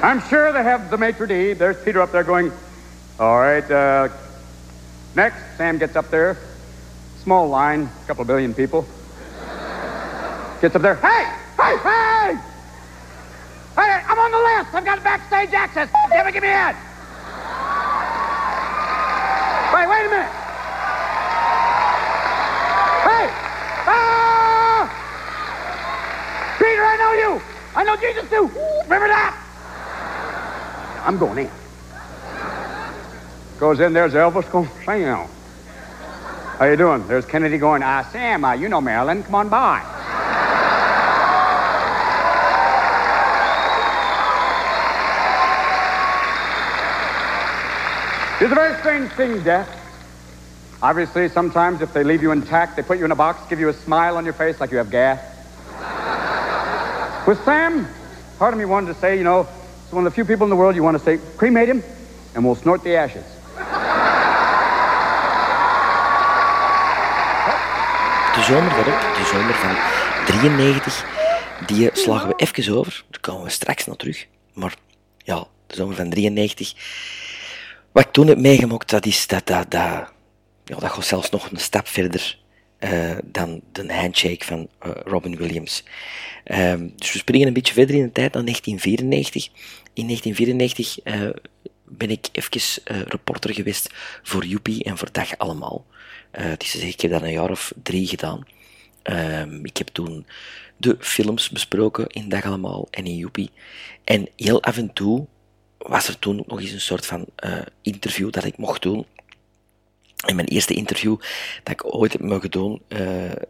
I'm sure they have the maitre d'. There's Peter up there going, all right, uh, next. Sam gets up there. Small line, a couple billion people. Gets up there, hey, hey, hey! Hey, I'm on the list. I've got backstage access. It, give me a Wait, wait a minute. Hey! Ah! Peter, I know you. I know Jesus too. Remember that? I'm going in. Goes in, there's Elvis going, Sam. How you doing? There's Kennedy going, ah, Sam, uh, you know Marilyn, come on by. It's a very strange thing, death. Obviously, sometimes if they leave you intact, they put you in a box, give you a smile on your face like you have gas. With Sam, part of me wanted to say, you know, it's one of the few people in the world you want to say, cremate him, and we'll snort the ashes. De zomer daarop, de zomer van 93, die slagen we even over. Daar komen we straks naar terug. Maar ja, de zomer van 93. Wat ik toen heb meegemaakt, dat is dat, dat, dat, ja, dat gaat zelfs nog een stap verder uh, dan de handshake van uh, Robin Williams. Um, dus we springen een beetje verder in de tijd naar 1994. In 1994 uh, ben ik even reporter geweest voor Joepie en voor Dag Allemaal. het is ik heb dat een jaar of drie gedaan. Um, ik heb toen de films besproken in Dag Allemaal en in Joepie. En heel af en toe was er toen nog eens een soort van interview dat ik mocht doen en mijn eerste interview dat ik ooit heb mogen doen, uh,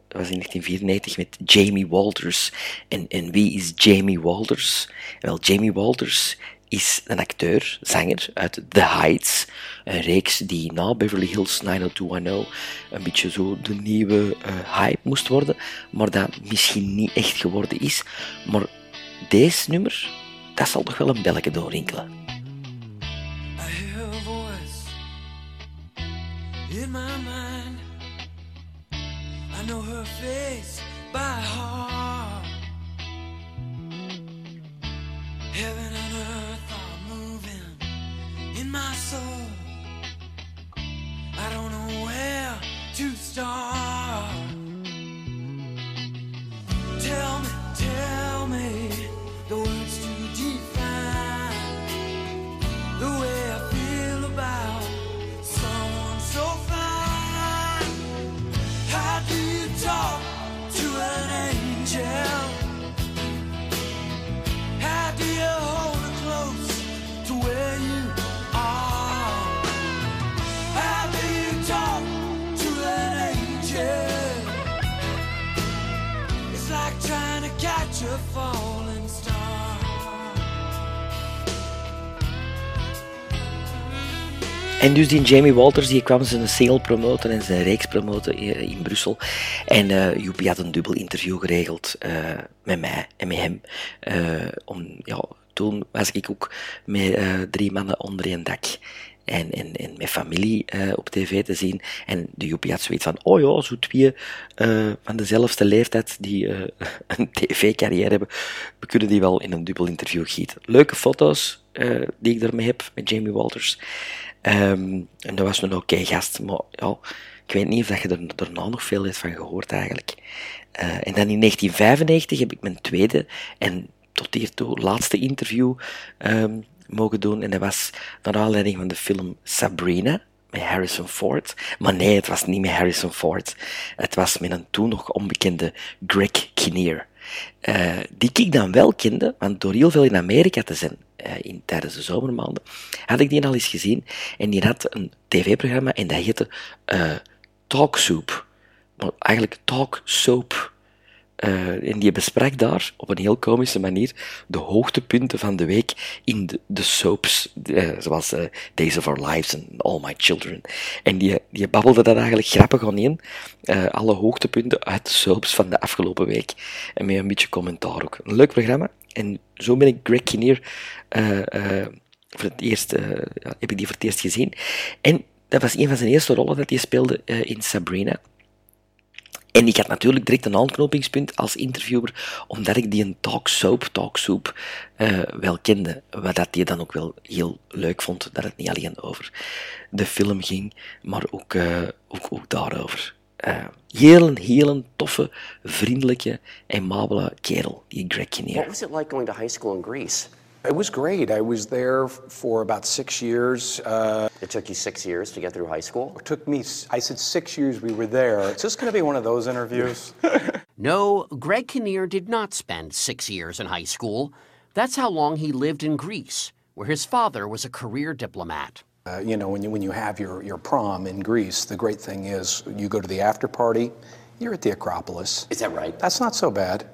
was in 1994 met Jamie Walters. En, en wie is Jamie Walters? Wel, Jamie Walters is een acteur, zanger uit The Heights. Een reeks die na Beverly Hills 90210 een beetje zo de nieuwe uh, hype moest worden. Maar dat misschien niet echt geworden is. Maar deze nummer, dat zal toch wel een belletje doorrinkelen. En dus die Jamie Walters die kwam zijn single promoten en zijn reeks promoten in Brussel. En uh, Joepie had een dubbel interview geregeld uh, met mij en met hem. Uh, om, ja, toen was ik ook met drie mannen onder één dak. en, en, en met familie op tv te zien. En de Joepie had zoiets van, oh ja, zo twee van dezelfde leeftijd die een tv-carrière hebben, we kunnen die wel in een dubbel interview gieten. Leuke foto's die ik ermee heb met Jamie Walters. Um, en dat was een oké gast, maar ja, ik weet niet of je er daarna nog veel heeft van gehoord eigenlijk. en dan in 1995 heb ik mijn tweede en tot hiertoe laatste interview um, mogen doen. En dat was naar aanleiding van de film Sabrina met Harrison Ford. Maar nee, het was niet met Harrison Ford. Het was met een toen nog onbekende Greg Kinnear. Uh, die ik dan wel kende, want door heel veel in Amerika te zijn uh, in, tijdens de zomermaanden, had ik die al eens gezien. En die had een tv-programma en dat heette uh, Talk Soup. Maar eigenlijk Talk Soap en die besprak daar op een heel komische manier de hoogtepunten van de week in de, de soaps, uh, zoals uh, Days of Our Lives en All My Children. En die, die babbelde daar eigenlijk grappig aan in, alle hoogtepunten uit de soaps van de afgelopen week. En met een beetje commentaar ook. Een leuk programma. En zo ben ik Greg Kinnear voor het eerst, heb ik die voor het eerst gezien. En dat was een van zijn eerste rollen dat hij speelde in Sabrina. En ik had natuurlijk direct een aanknopingspunt als interviewer, omdat ik die een talk soap, talk soap, uh, wel kende. Wat dat die dan ook wel heel leuk vond, dat het niet alleen over de film ging, maar ook, uh, ook, ook daarover. Uh, heel heel een toffe, vriendelijke, aimabele kerel, die Greg Kinnear. What was it like going to high school in Greece? It was great. I was there for about six years. Uh, it took you six years to get through high school? It took me, I said six years we were there. Is this going to be one of those interviews? no, Greg Kinnear did not spend six years in high school. That's how long he lived in Greece, where his father was a career diplomat. Uh, you know, when you, when you have your, your prom in Greece, the great thing is you go to the after party, you're at the Acropolis. Is that right? That's not so bad.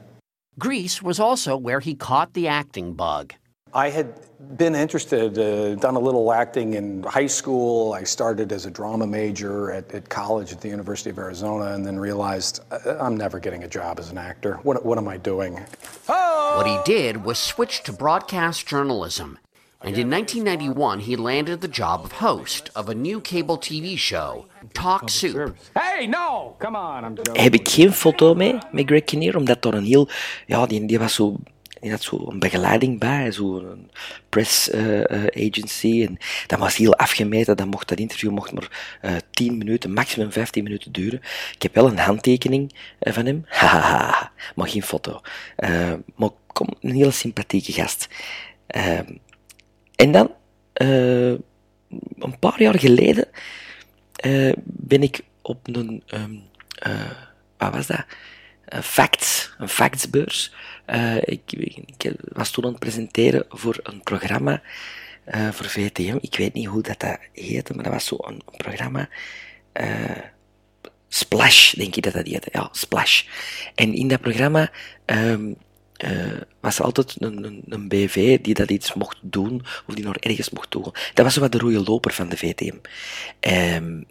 Greece was also where he caught the acting bug. I had been interested, uh, done a little acting in high school. I started as a drama major at, at, college at the University of Arizona and then realized uh, I'm never getting a job as an actor. What, what am I doing? What he did was switch to broadcast journalism. And in 1991, he landed the job of host of a new cable TV show, Talk Soup. Hey, no! Come on, I'm joking. Heb ik geen foto mee met Greg Kinnear, omdat er een heel... Ja, die, die was zo die had zo een begeleiding bij, zo'n press uh, uh, agency. En dat was heel afgemeten, dat, mocht, dat interview mocht maar uh, 10 minuten, maximum 15 minuten duren. Ik heb wel een handtekening van hem, hahaha, maar geen foto. maar kom, een hele sympathieke gast. en dan, een paar jaar geleden, ben ik op een, um, wat was dat? Een facts, een factsbeurs. Uh, ik, ik, was toen aan het presenteren voor een programma uh, voor VTM. Ik weet niet hoe dat, dat heette, maar dat was zo'n een programma. Splash, denk ik dat dat heette. Ja, Splash. En in dat programma um, was altijd een, een, een, BV die dat iets mocht doen, of die nog ergens mocht doen. Dat was zo wat de rode loper van de VTM. Um, ehm,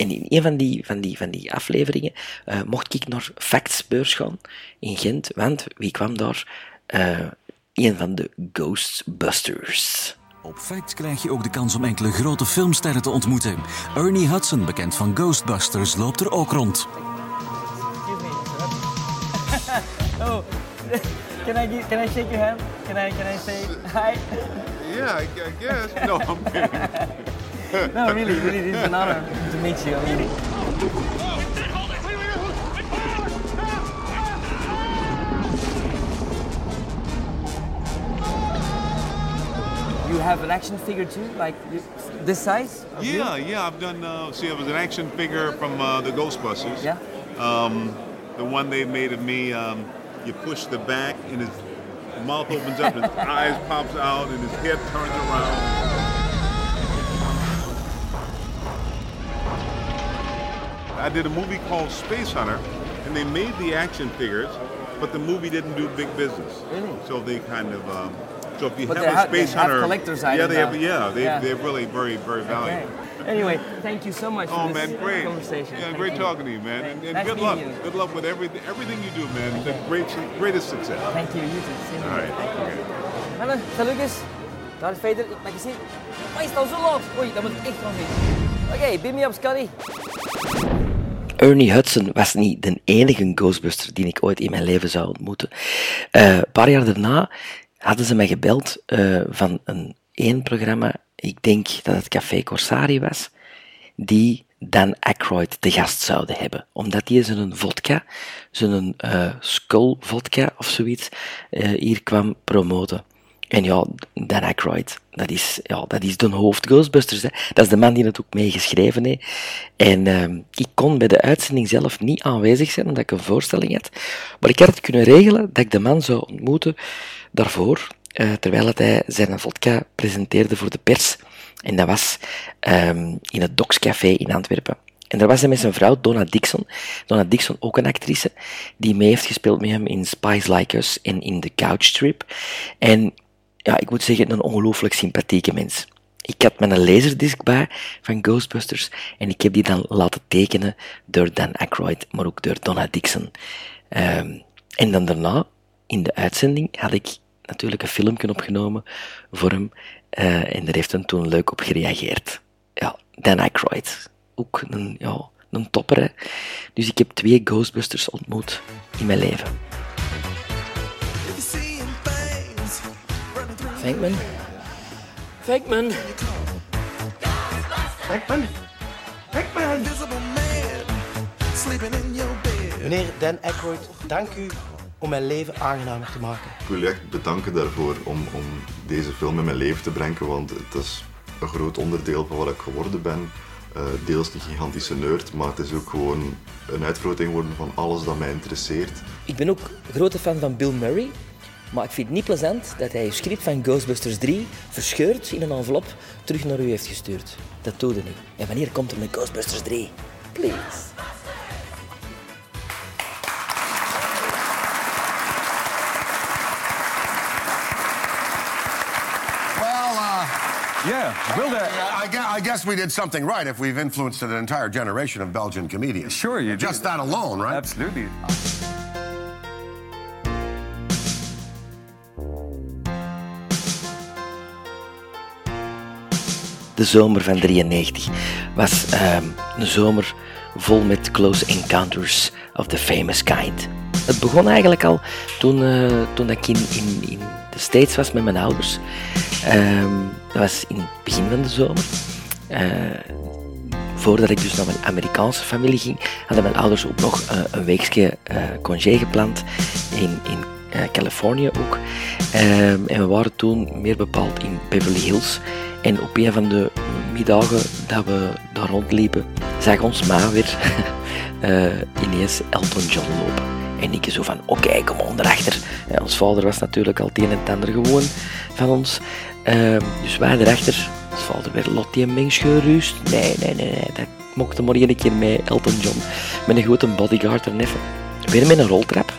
en in een van die, van die, van die afleveringen uh, mocht ik naar Factsbeurs gaan in Gent, want wie kwam daar? Uh, een van de Ghostbusters. Op Facts krijg je ook de kans om enkele grote filmsterren te ontmoeten. Ernie Hudson, bekend van Ghostbusters, loopt er ook rond. oh, can I, give, can I shake your hand? Can I, can I say hi? Yeah, I, I guess. No, I'm kidding. no, really, really, it's an honor to meet you. I mean, you have an action figure too, like this size? Yeah, you? yeah. I've done. Uh, see, it was an action figure from uh, the Ghostbusters. Yeah. Um, the one they made of me. Um, you push the back, and his mouth opens up, his eyes pops out, and his head turns around. I did a movie called Space Hunter, and they made the action figures, but the movie didn't do big business. Really? So they kind of. Um, so if you but have a Space they Hunter, have collector's yeah, they have, yeah, they, yeah, they're really very very valuable. Okay. Anyway, thank you so much Oh for this man, great! conversation. Yeah, Thank great you. talking to you, man. And, and Nice good luck. you. Good luck with everything everything you do, man. The great greatest success. Thank you. You too. Same All right. Thank you. Okay. Hallo, salukus. Darth Vader, ik mag zien. Maar is al zo laat? Oei, dat moet ik echt zien. Oké, beam me up, Scotty. Ernie Hudson was niet de enige Ghostbuster die ik ooit in mijn leven zou ontmoeten. Eh, een paar jaar daarna hadden ze mij gebeld uh, van een één programma, ik denk dat het Café Corsari was, die Dan Aykroyd te gast zouden hebben. Omdat die zijn vodka, zijn uh, skull vodka of zoiets, hier kwam promoten. En ja, Dan Aykroyd, dat is, ja, dat is de hoofd Ghostbusters. Hè. Dat is de man die het ook meegeschreven heeft. En uh, ik kon bij de uitzending zelf niet aanwezig zijn, omdat ik een voorstelling had. Maar ik had het kunnen regelen dat ik de man zou ontmoeten daarvoor, uh, terwijl hij zijn vodka presenteerde voor de pers. En dat was um, in het Docs Café in Antwerpen. En daar was hij met zijn vrouw, Donna Dixon. Donna Dixon, ook een actrice, die mee heeft gespeeld met hem in Spies Like Us en in The Couch Trip. En ja, ik moet zeggen, een ongelooflijk sympathieke mens. Ik had mijn laserdisc bij van Ghostbusters en ik heb die dan laten tekenen door Dan Aykroyd, maar ook door Donna Dixon. Um, en dan daarna, in de uitzending, had ik natuurlijk een filmpje opgenomen voor hem uh, en daar heeft hij toen leuk op gereageerd. Ja, Dan Aykroyd. Ook een, ja, een topper, hè. Dus ik heb twee Ghostbusters ontmoet in mijn leven. Venkman. Venkman. Venkman. Venkman. Meneer Dan Aykroyd, dank u om mijn leven aangenamer te maken. Ik wil je echt bedanken daarvoor om, om deze film in mijn leven te brengen, want het is een groot onderdeel van wat ik geworden ben. Uh, deels een gigantische nerd, maar het is ook gewoon een uitvergroting geworden van alles dat mij interesseert. Ik ben ook grote fan van Bill Murray. Maar ik vind het niet plezant dat hij je script van Ghostbusters 3 verscheurd in een envelop terug naar u heeft gestuurd. Dat doet hij niet. En wanneer komt er met Ghostbusters 3? Please. Yeah, Will that? I, I, guess we did something right if we've influenced an entire generation of Belgian comedians. Sure, you Just that alone, right? Absolutely. De zomer van 93 was um, een zomer vol met close encounters of the famous kind. Het begon eigenlijk al toen, uh, toen ik in, in, de States was met mijn ouders. Um, dat was in het begin van de zomer. Uh, voordat ik dus naar mijn Amerikaanse familie ging, hadden mijn ouders ook nog uh, een weekje congé gepland in, in Californië ook. Um, en we waren toen meer bepaald in Beverly Hills. En op een van de middagen dat we daar rondliepen, zag ons ma weer uh, ineens Elton John lopen. En ik zo van, oké, kom onderachter. En ons vader was natuurlijk al het een en het ander gewoon van ons. Uh, dus wij erachter, ons vader weer Lottie en Mengs gerust. Nee, nee, nee, nee, dat mocht maar één keer mee, Elton John. Met een grote bodyguard er. Weer met een roltrap.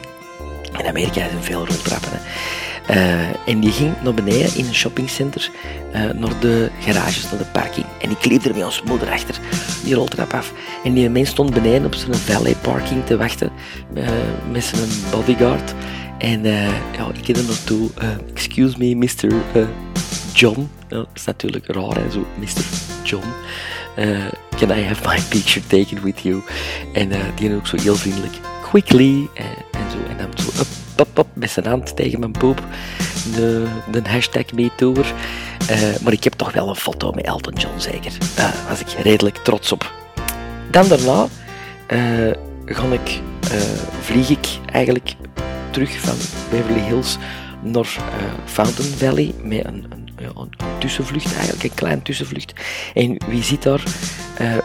In Amerika zijn veel roltrappen. Hè. Uh, en die ging naar beneden in een shoppingcenter uh, naar de garages, naar de parking. En ik liep er met ons moeder achter. Die roltrap af. En die mens stond beneden op zijn valet parking te wachten uh, met zijn bodyguard. En ja, ik ging er naartoe. excuse me, Mr. John. dat is natuurlijk raar, hè, zo, Mr. John. can I have my picture taken with you? En die ook zo heel vriendelijk. Quickly. en zo. En dan zo up pop, pop, met zijn hand tegen mijn poep. De, de hashtag MeTooer. Uh, maar ik heb toch wel een foto met Elton John, zeker. Daar was ik redelijk trots op. Dan daarna uh, ga ik, uh, vlieg ik eigenlijk terug van Beverly Hills naar Fountain Valley met een, een, tussenvlucht, eigenlijk een klein tussenvlucht. En wie zit daar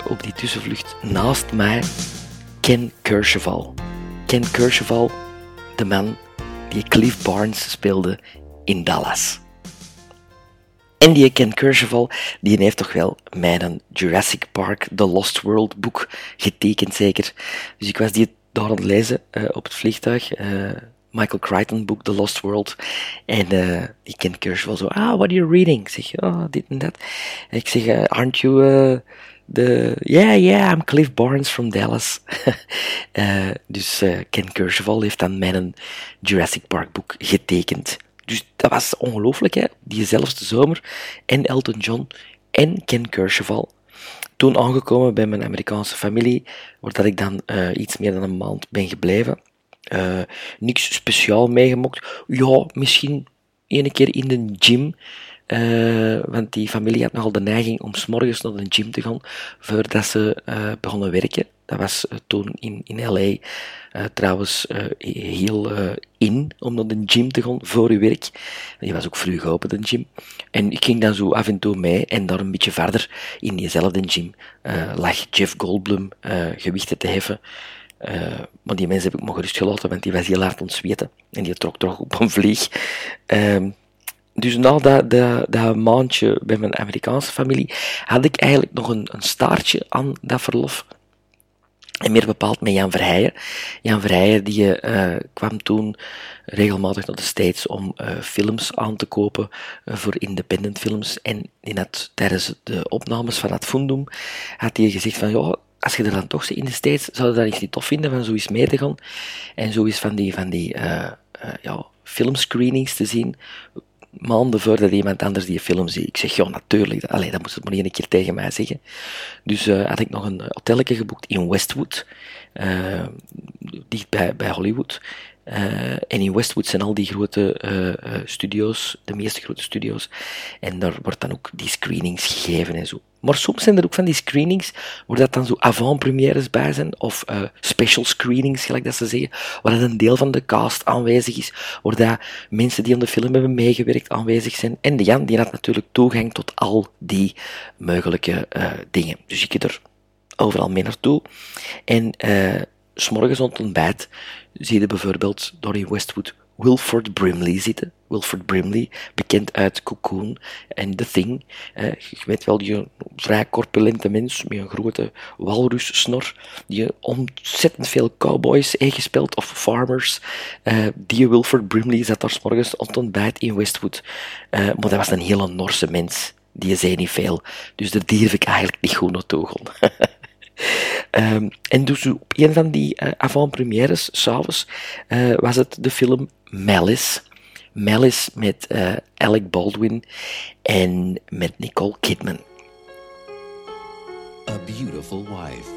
op die tussenvlucht naast mij? Ken Kercheval. Ken Kercheval, de man die Cliff Barnes speelde in Dallas. En die Ken Kercheval, die heeft toch wel mijn Jurassic Park The Lost World boek getekend zeker. Dus ik was die daar aan het lezen uh, op het vliegtuig. Uh, Michael Crichton boek The Lost World. En uh, die Ken Kercheval zo, ah, what are you reading? Ik zeg, oh, dit en dat. En ik zeg, aren't you de, yeah, yeah, I'm Cliff Barnes from Dallas. uh, dus uh, Ken Kercheval heeft dan mijn Jurassic Park boek getekend. Dus dat was ongelooflijk, hè. Diezelfde zomer. En Elton John en Ken Kercheval. Toen aangekomen bij mijn Amerikaanse familie, waar dat ik dan uh, iets meer dan een maand ben gebleven. Niks speciaal meegemokt. Ja, misschien één keer in de gym. Uh, want die familie had nogal de neiging om s'morgens naar de gym te gaan voordat ze uh, begonnen werken. Dat was uh, toen in, in L.A. trouwens heel in om naar de gym te gaan voor uw werk. Die was ook vroeg open, de gym. En ik ging dan zo af en toe mee en daar een beetje verder in diezelfde gym lag Jeff Goldblum gewichten te heffen. Uh, maar die mensen heb ik maar gerust gelaten, want die was heel hard ontzweten. En die trok toch op een vlieg. Uh, dus na dat, dat, dat, maandje bij mijn Amerikaanse familie had ik eigenlijk nog een, een staartje aan dat verlof. En meer bepaald met Jan Verheijen. Jan Verheijen die, uh, kwam toen regelmatig naar de States om uh, films aan te kopen uh, voor independent films. En in het, tijdens de opnames van het Fundum had hij gezegd van ja, als je er dan toch zit in de States, zou je dat eens niet tof vinden van zo eens mee te gaan. En zo eens van die, van die ja, filmscreenings te zien maanden voordat iemand anders die film ziet. Ik zeg, ja, natuurlijk. Allee, dat moest het maar één keer tegen mij zeggen. Dus uh, had ik nog een hotelletje geboekt in Westwood, uh, bij, Hollywood. Uh, en in Westwood zijn al die grote studio's, de meeste grote studio's. En daar wordt dan ook die screenings gegeven en zo. Maar soms zijn er ook van die screenings, waar dat dan zo avant-premières bij zijn, of uh, special screenings, gelijk dat ze zeggen, waar dat een deel van de cast aanwezig is, waar dat mensen die aan de film hebben meegewerkt aanwezig zijn. En de Jan, die had natuurlijk toegang tot al die mogelijke dingen. Dus ik er overal mee naartoe. En s'morgens rond ontbijt zie je bijvoorbeeld door in Westwood Wilford Brimley zitten. Wilford Brimley, bekend uit Cocoon en The Thing. Eh, je weet wel, die vrij corpulente mens met een grote walrussnor, die ontzettend veel cowboys heeft gespeeld, of farmers. Eh, die Wilford Brimley zat daar s morgens ontbijt in Westwood. Uh, maar dat was een hele Norse mens. Die zei niet veel. Dus daar durf ik eigenlijk niet goed naartoe gaan. Um, en dus op een van die uh, avant-premières, s'avonds, uh, was het de film Malice. Malice met uh, Alec Baldwin en met Nicole Kidman. A beautiful wife.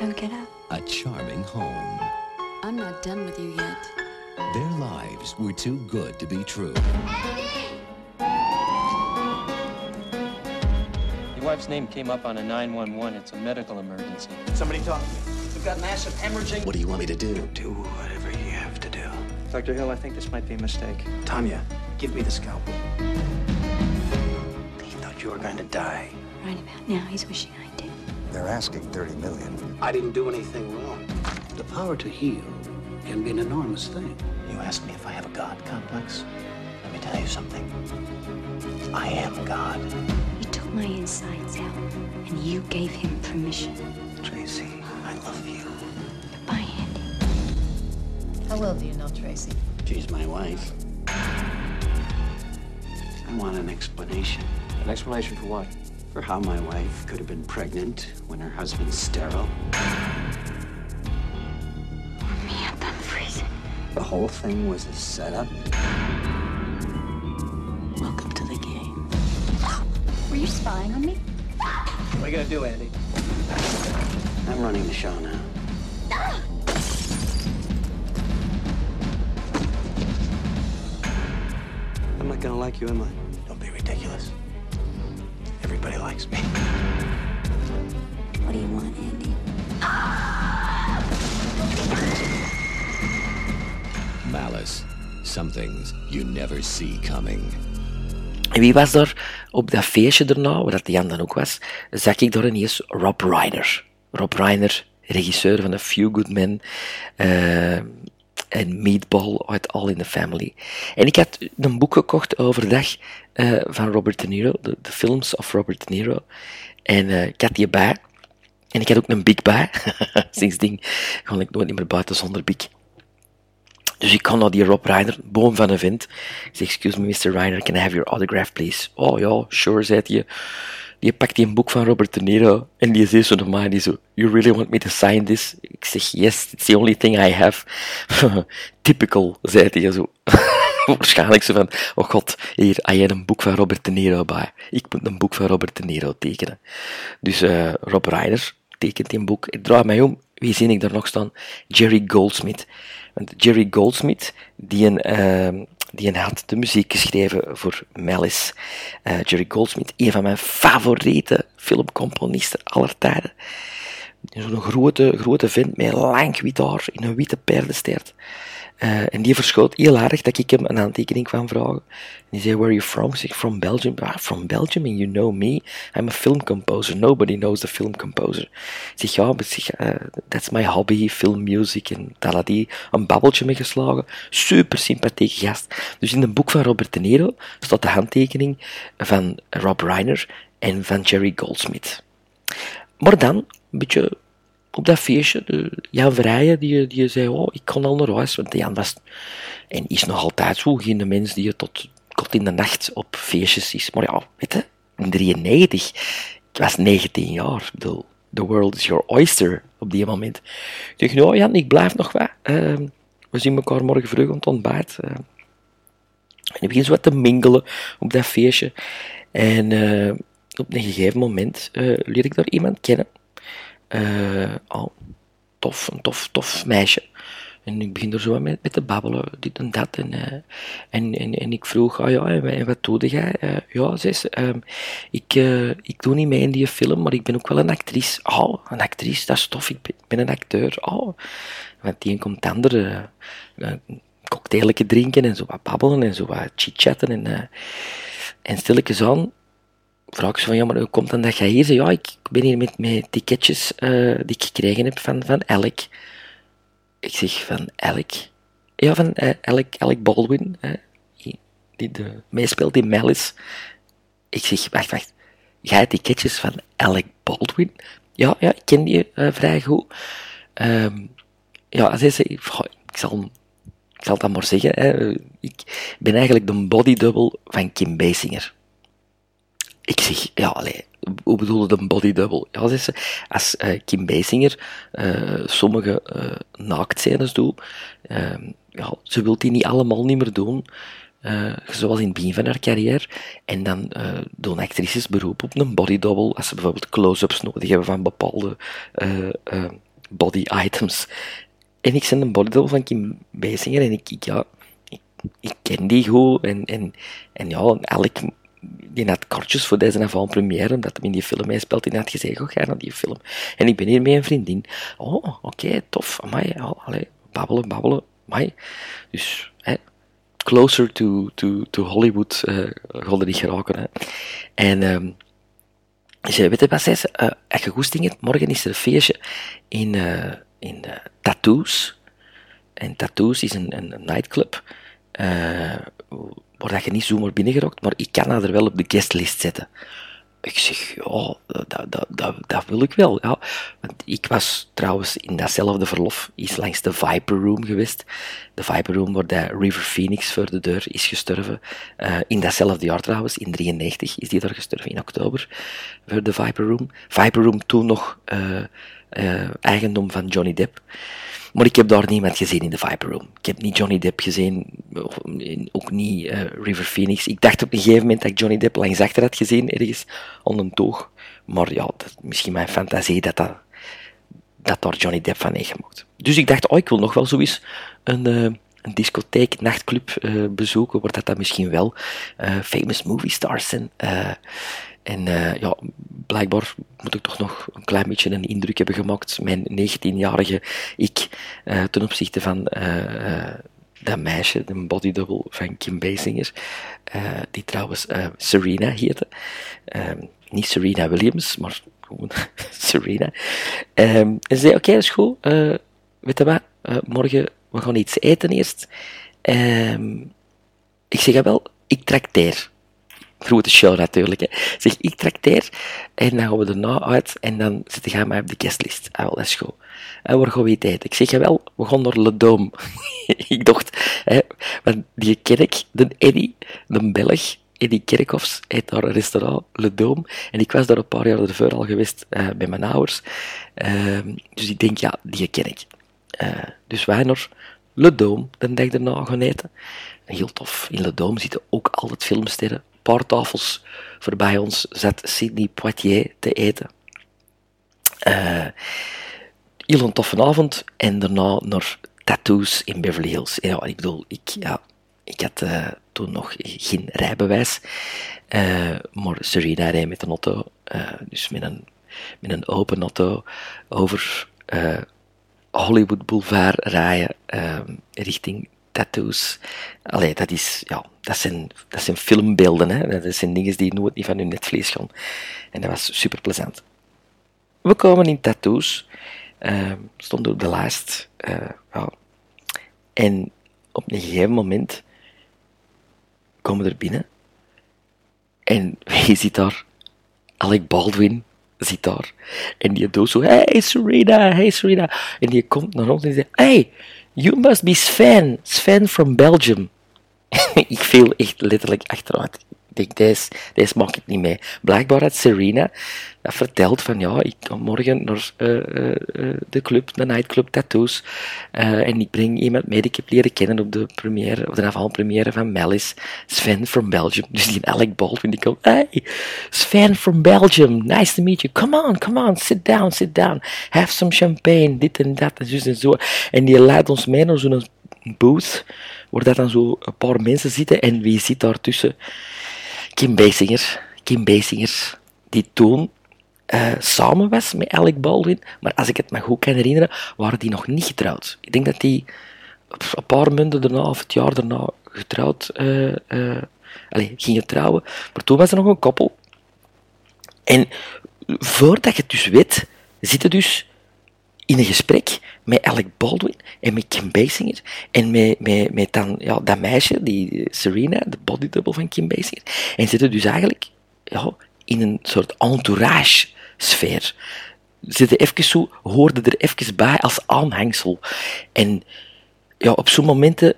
Don't get up. A charming home. I'm not done with you yet. Their lives were too good to be true. Your wife's name came up on a 911. It's a medical emergency. Somebody talk to me. We've got massive hemorrhaging. What do you want me to do? Do whatever you have to do. Dr. Hill, I think this might be a mistake. Tanya, give me the scalpel. He thought you were going to die. Right about now, he's wishing I did. They're asking 30 million. I didn't do anything wrong. The power to heal can be an enormous thing. You ask me if I have a God complex? Let me tell you something. I am God. He took my insides out, and you gave him permission. Tracy, I love you. Goodbye, Andy. How well do you know Tracy? She's my wife. I want an explanation. An explanation for what? For how my wife could have been pregnant when her husband's sterile. Me up, I'm freezing. The whole thing was a setup. Were you spying on me? What are you going to do, Andy? I'm running the show now. I'm not gonna like you, am I? Don't be ridiculous. Everybody likes me. What do you want, Andy? Malice. Some things you never see coming. En wie was er op dat feestje daarna, waar dat Jan dan ook was, zag ik door ineens Rob Reiner. Rob Reiner, regisseur van A Few Good Men uh, en Meatball uit All in the Family. En ik had een boek gekocht overdag uh, van Robert De Niro, de, de, films of Robert De Niro. En uh, ik had die bij. En ik had ook een big bij. Sindsdien ga ik nooit meer buiten zonder big. Dus ik kan naar die Rob Reiner, boom van een vent. Zeg, excuse me, Mr. Reiner, can I have your autograph, please? Oh ja, sure, zei hij. Die pakt die een boek van Robert De Niro en die zegt zo naar mij, die zo, you really want me to sign this? Ik zeg, yes, it's the only thing I have. Typical, zei hij zo. waarschijnlijk zo van, oh god, hier, heb jij een boek van Robert De Niro bij. Ik moet een boek van Robert De Niro tekenen. Dus uh, Rob Reiner tekent een boek. Ik draai mij om, wie zie ik daar nog staan? Jerry Goldsmith. Want Jerry Goldsmith, die een, uh, die een had de muziek geschreven voor Malice. Uh, Jerry Goldsmith, een van mijn favoriete filmcomponisten aller tijden. Zo'n grote, grote vent met lang wit in een witte paardenstaart. Uh, en die verschoot heel aardig dat ik hem een aantekening kwam vragen. En die zei, where are you from? Ik zeg, from Belgium. Ah, from Belgium? And you know me? I'm a film composer. Nobody knows the film composer. Ik zeg, ja, zeg, uh, that's my hobby, film music. En daar had hij een babbeltje mee geslagen. Super sympathieke gast. Dus in het boek van Robert De Niro staat de handtekening van Rob Reiner en van Jerry Goldsmith. Maar dan, een beetje op dat feestje, de Jan Verrijen, die, die zei, oh, ik kon al naar huis, want Jan was, en is nog altijd zo, geen mens die tot, tot in de nacht op feestjes is. Maar ja, weet je, in 93, ik was 19 jaar, the world is your oyster op die moment. Ik dacht, nou Jan, ik blijf nog wat. Uh, we zien elkaar morgen vroeg om het ontbijt. Uh, en ik begin wat te mingelen op dat feestje. En uh, op een gegeven moment uh, leer ik daar iemand kennen. Oh, tof, een tof, tof meisje. En ik begin er zo met, met te babbelen, dit en dat. En, uh, en, en, en, ik vroeg, oh ja, en, wat doe jij? Uh, ja, ze um, ik, ik doe niet mee in die film, maar ik ben ook wel een actrice. Oh, een actrice, dat is tof, ik ben, een acteur. Oh, want die komt andere cocktailetje drinken en zo wat babbelen en zo wat chitchatten. En, en stilletjes aan vraag ze van, ja, maar hoe komt dan dat jij hier zit? Ja, ik ben hier met, met ticketjes uh, die ik gekregen heb van, van Elk. Ik zeg, van Elk? Ja, van uh, Elk, Elk Baldwin, uh, die de, meespeelt in Malice. Ik zeg, wacht, wacht. Jij ticketjes van Alec Baldwin? Ja, ja, ik ken die vrij goed. Um, ja, ze zei, ik zal, ik zal dan maar zeggen, hè, ik ben eigenlijk de body double van Kim Basinger. Ik zeg, ja, allee, hoe bedoelde een body double? Ja, ze, als uh, Kim Basinger uh, sommige uh, naaktscènes doet, ehm, ja, ze wil die niet allemaal niet meer doen, zoals in het begin van haar carrière. En dan doen actrices beroep op een body double, als ze bijvoorbeeld close-ups nodig hebben van bepaalde body items. En ik ben een body double van Kim Basinger en ik, ik ja, ik, ik, ken die goed en, en, en ja, elk die had kortjes voor deze avant-première, omdat hij in die film meespeelt, die had gezegd, oh, ga naar die film. En ik ben hier met een vriendin. Oh, oké, tof, amai, allee, babbelen, babbelen, amai. Dus, hè, closer to, to, to Hollywood uh, gaan niet geraken. Hè. En, um, ze weet je wat zei ze? Uh, als je goesting hebt, morgen is er een feestje in, uh, in uh, Tattoos. En Tattoos is een, een, een nightclub. Waar dat je niet zomaar binnengerokt, maar ik kan haar er wel op de guestlist zetten. Ik zeg, ja, dat, dat, dat, dat wil ik wel. Ja. Want ik was trouwens in datzelfde verlof iets langs de Viper Room geweest. De Viper Room waar de River Phoenix voor de deur is gestorven. Uh, in datzelfde jaar trouwens, in 93 is die daar gestorven, in oktober, voor de Viper Room. Viper Room toen nog uh, uh, eigendom van Johnny Depp. Maar ik heb daar niemand gezien in de Viper Room. Ik heb niet Johnny Depp gezien, ook niet uh, River Phoenix. Ik dacht op een gegeven moment dat ik Johnny Depp langs achter had gezien, ergens onder een toog. Maar ja, dat, misschien mijn fantasie dat, dat, dat daar Johnny Depp van heeft gemaakt. Dus ik dacht, oh, ik wil nog wel zoiets een, uh, een discotheek, nachtclub uh, bezoeken, waar dat, dat misschien wel famous movie stars zijn. En uh, ja, blijkbaar moet ik toch nog een klein beetje een indruk hebben gemaakt, mijn 19-jarige ik, uh, ten opzichte van uh, dat meisje, de bodydouble van Kim Basinger, die trouwens Serena heette. Ehm, niet Serena Williams, maar gewoon Serena. Um, en ze zei, oké, okay, is goed. weet je morgen, we gaan iets eten eerst. Um, ik zeg, ja wel, ik trakteer grote show natuurlijk. Hè. Zeg, ik trakteer en dan gaan we erna uit en dan zitten gaan mij op de guestlist. Ah, wel, dat is goed. En waar gaan we eten? Ik zeg, wel, we gaan naar Le Dome. ik dacht, hè, want die kerk, de Eddie, de Belg, Eddie Kerkhoffs, heeft daar een restaurant, Le Dome. En ik was daar een paar jaar ervoor al geweest uh, met mijn ouders. Uh, dus ik denk, ja, die ken ik. Uh, dus wij naar Le Dome de dag daarna gaan eten. Heel tof. In Le Dome zitten ook altijd filmsterren. Paar tafels voorbij ons zat Sidney Poitier te eten. Uh, heel een toffe avond. En daarna naar tattoos in Beverly Hills. Ja, ik bedoel, ik, ja, ik had uh, toen nog geen rijbewijs. Uh, maar Serena reed met een auto. dus met een, met een open auto over Hollywood Boulevard rijden richting tattoos. Allee, dat, is, ja, dat, zijn, dat zijn filmbeelden. Hè? Dat zijn dingen die nooit niet van hun netvlees gaan. En dat was super plezant. We komen in tattoos. Uh, stonden op de lijst. Ja. En op een gegeven moment komen we er binnen. En wie zit daar? Alec Baldwin zit daar. En die doet zo, hey Serena, hey Serena. En die komt naar ons en zegt, hey, you must be Sven, Sven from Belgium. ik viel echt letterlijk achteruit. Ik denk, deze, deze maak ik niet mee. Blijkbaar had Serena dat vertelt van, ja, ik kom morgen naar uh, uh, de club, de nightclub Tattoos, uh, en ik breng iemand mee die ik heb leren kennen op de première, of de avant-première van Malice, Sven from Belgium. Dus die Alec Baldwin, die komt, hey, Sven from Belgium, nice to meet you, come on, come on, sit down, sit down, have some champagne, dit en dat, en zo en zo. En die leidt ons mee naar zo'n booth, waar dat dan zo een paar mensen zitten, en wie zit daar tussen? Kim Basinger. Kim Basinger, die toen uh, samen was met Alec Baldwin, maar als ik het me goed kan herinneren, waren die nog niet getrouwd. Ik denk dat die een paar maanden daarna of het jaar daarna getrouwd uh, uh, allez, gingen trouwen. Maar toen was er nog een koppel. En voordat je het dus weet, zitten dus in een gesprek met Alec Baldwin en met Kim Basinger en met, met, met dan, ja, dat meisje, die Serena, de bodydouble van Kim Basinger. En zitten dus eigenlijk ja, in een soort entourage sfeer. Zitten even zo, hoorde er even bij als aanhangsel. En ja, op zo'n momenten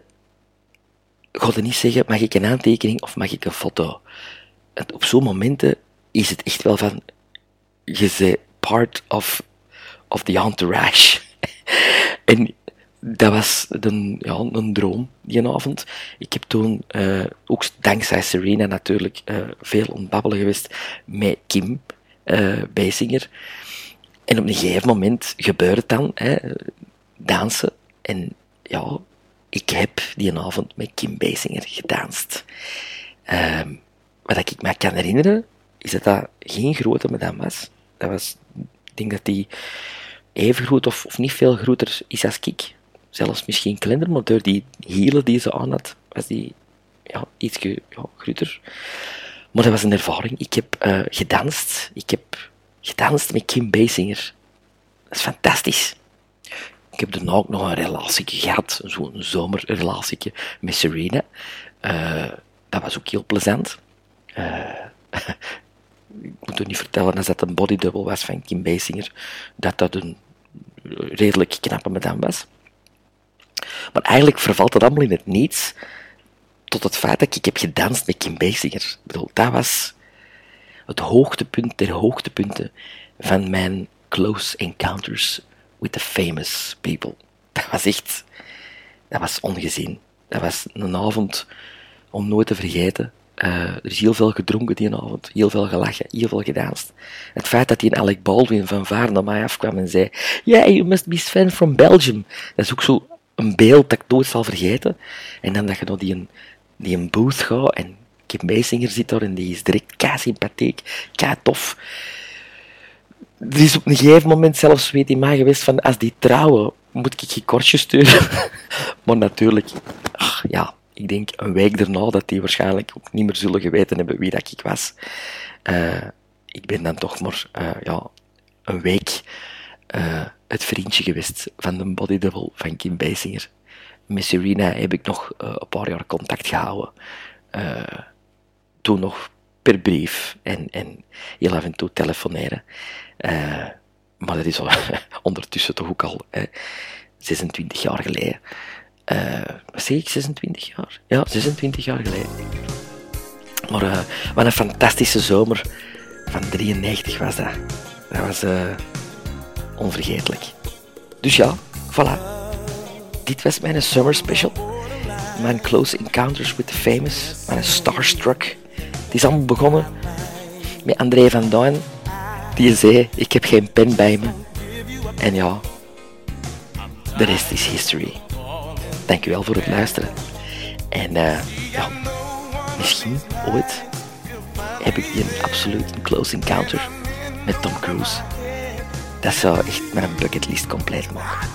ga je niet zeggen, mag ik een aantekening of mag ik een foto? Op zo'n momenten is het echt wel van, je bent part of, of the entourage. en dat was een, ja, een droom, die avond. Ik heb toen, uh, ook dankzij Serena natuurlijk, uh, veel ontbabbelen geweest met Kim uh, Basinger. En op een gegeven moment gebeurt het dan, hè, dansen. En ja, ik heb die avond met Kim Basinger gedanst. Uh, wat ik me kan herinneren, is dat dat geen grote madame was. Dat was, denk dat die even groot of, of niet veel groter is als ik. Zelfs misschien kleiner, maar door die hielen die ze aan had, was die ja, iets ja, groter. Maar dat was een ervaring. Ik heb uh, gedanst. Ik heb gedanst met Kim Basinger. Dat is fantastisch. Ik heb daarna ook nog een relatie gehad, zo'n zomerrelatie met Serena. Uh, dat was ook heel plezant. Uh, ik moet er niet vertellen als dat een bodydouble was van Kim Basinger, dat dat een redelijk knappe madame was. Maar eigenlijk vervalt het allemaal in het niets tot het feit dat ik heb gedanst met Kim Basinger. Ik bedoel, dat was het hoogtepunt der hoogtepunten van mijn close encounters with the famous people. Dat was echt, dat was ongezien. Dat was een avond om nooit te vergeten. Uh, er is heel veel gedronken die avond, heel veel gelachen, heel veel gedanst. Het feit dat een Alec Baldwin van Vaar naar mij afkwam en zei: Yeah, you must be Sven from Belgium. Dat is ook zo een beeld dat ik nooit zal vergeten. En dan dat je nog die een, die een booth gaat en Kim Basinger zit daar en die is direct kei sympathiek, kei tof. Er is op een gegeven moment zelfs weet in mij geweest van als die trouwen, moet ik je kortje sturen. maar natuurlijk, ach, ja, ik denk een week daarna dat die waarschijnlijk ook niet meer zullen geweten hebben wie dat ik was. Uh, ik ben dan toch maar uh, ja, een week uh, het vriendje geweest van de bodydouble van Kim Basinger. Met Serena heb ik nog een paar jaar contact gehouden toen nog per brief en, en heel af en toe telefoneren. Maar dat is al ondertussen toch ook al 26 jaar geleden. Uh, wat zeg ik, 26 jaar? Ja, 26 jaar geleden. Maar uh, wat een fantastische zomer van 93 was dat. Dat was onvergetelijk. Dus ja, voilà. dit was mijn summer special. Mijn close encounters with the famous. Mijn starstruck. Het is allemaal begonnen met André van Duin. Die zei, ik heb geen pen bij me. En ja, de rest is history. Dankjewel voor het luisteren. En eh, misschien ooit heb ik een absoluut een close encounter met Tom Cruise. Dat zou echt mijn bucketlist compleet maken.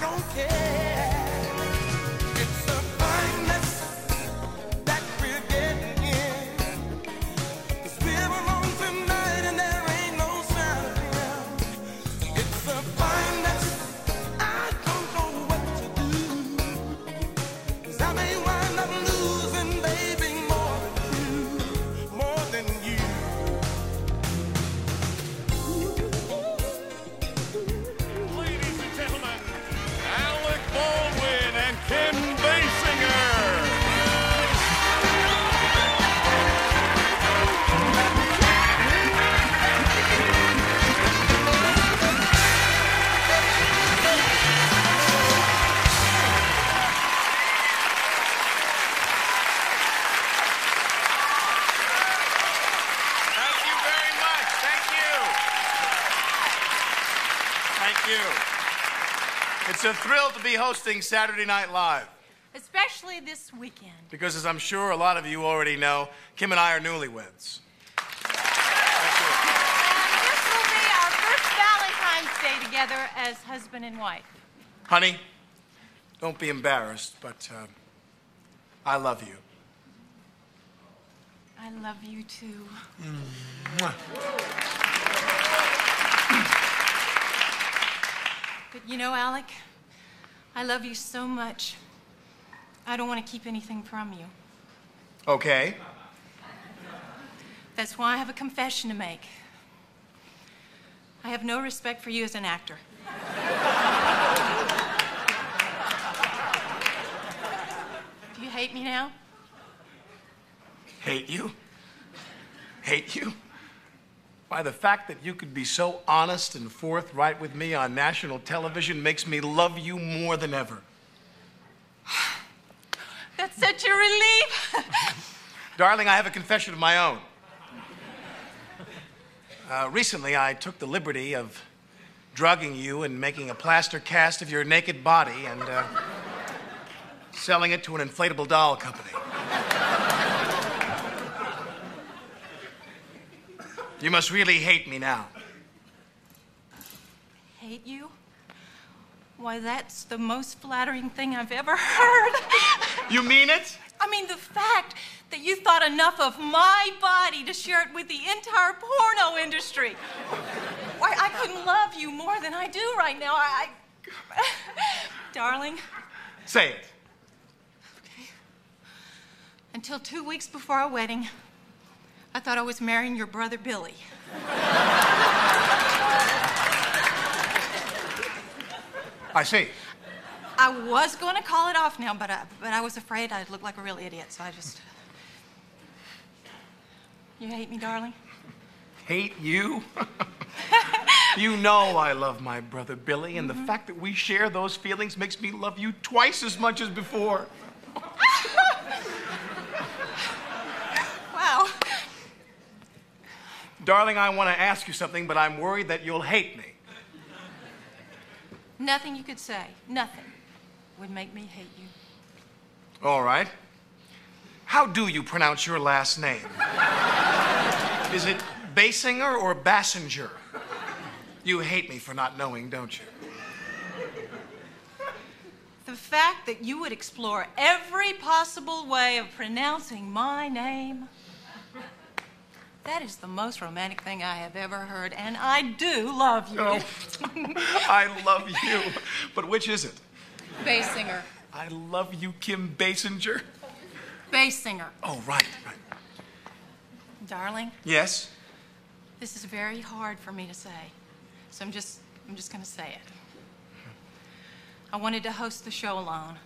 It's a thrill to be hosting Saturday Night Live Especially this weekend. because, as I'm sure a lot of you already know, Kim and I are newlyweds. This will be our first Valentine's Day together as husband and wife. Honey, don't be embarrassed, but uh, I love you. I love you too. But you know, Alec, I love you so much. I don't want to keep anything from you. Okay. That's why I have a confession to make. I have no respect for you as an actor. Do you hate me now? Hate you? Hate you? Why, the fact that you could be so honest and forthright with me on national television makes me love you more than ever. That's such a relief. Darling, I have a confession of my own. Uh, recently, I took the liberty of drugging you and making a plaster cast of your naked body and uh, selling it to an inflatable doll company. You must really hate me now. hate you? Why, that's the most flattering thing I've ever heard. You mean it? I mean, the fact that you thought enough of my body to share it with the entire porno industry. Why, I couldn't love you more than I do right now. I. I... Darling, Say it. Okay. until two weeks before our wedding, I thought I was marrying your brother Billy. I see. I was going to call it off now, but I, but I was afraid I'd look like a real idiot, so I just. You hate me, darling? Hate you? you know I love my brother Billy, and the mm-hmm. fact that we share those feelings makes me love you twice as much as before. Darling, I want to ask you something, but I'm worried that you'll hate me. Nothing you could say, nothing, would make me hate you. All right. How do you pronounce your last name? Is it Basinger or Bassinger? You hate me for not knowing, don't you? The fact that you would explore every possible way of pronouncing my name. That is the most romantic thing I have ever heard, and I do love you. Oh. I love you. But which is it? Basinger. I love you, Kim Basinger. Basinger. Oh, right, right. Darling, Yes? this is very hard for me to say. So I'm just I'm just gonna say it. I wanted to host the show alone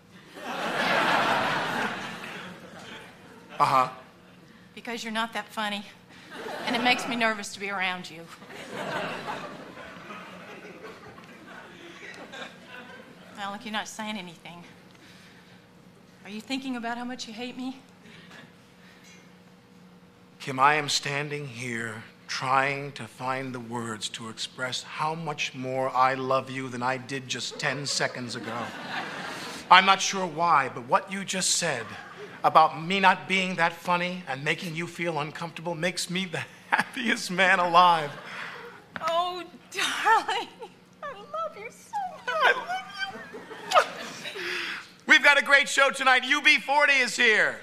Uh huh. because you're not that funny. And it makes me nervous to be around you. Alec, you're not saying anything. Are you thinking about how much you hate me? Kim, I am standing here trying to find the words to express how much more I love you than I did just 10 seconds ago. I'm not sure why, but what you just said about me not being that funny and making you feel uncomfortable makes me the happiest man alive. Oh, darling. I love you so much. I love you. We've got a great show tonight. UB40 is here.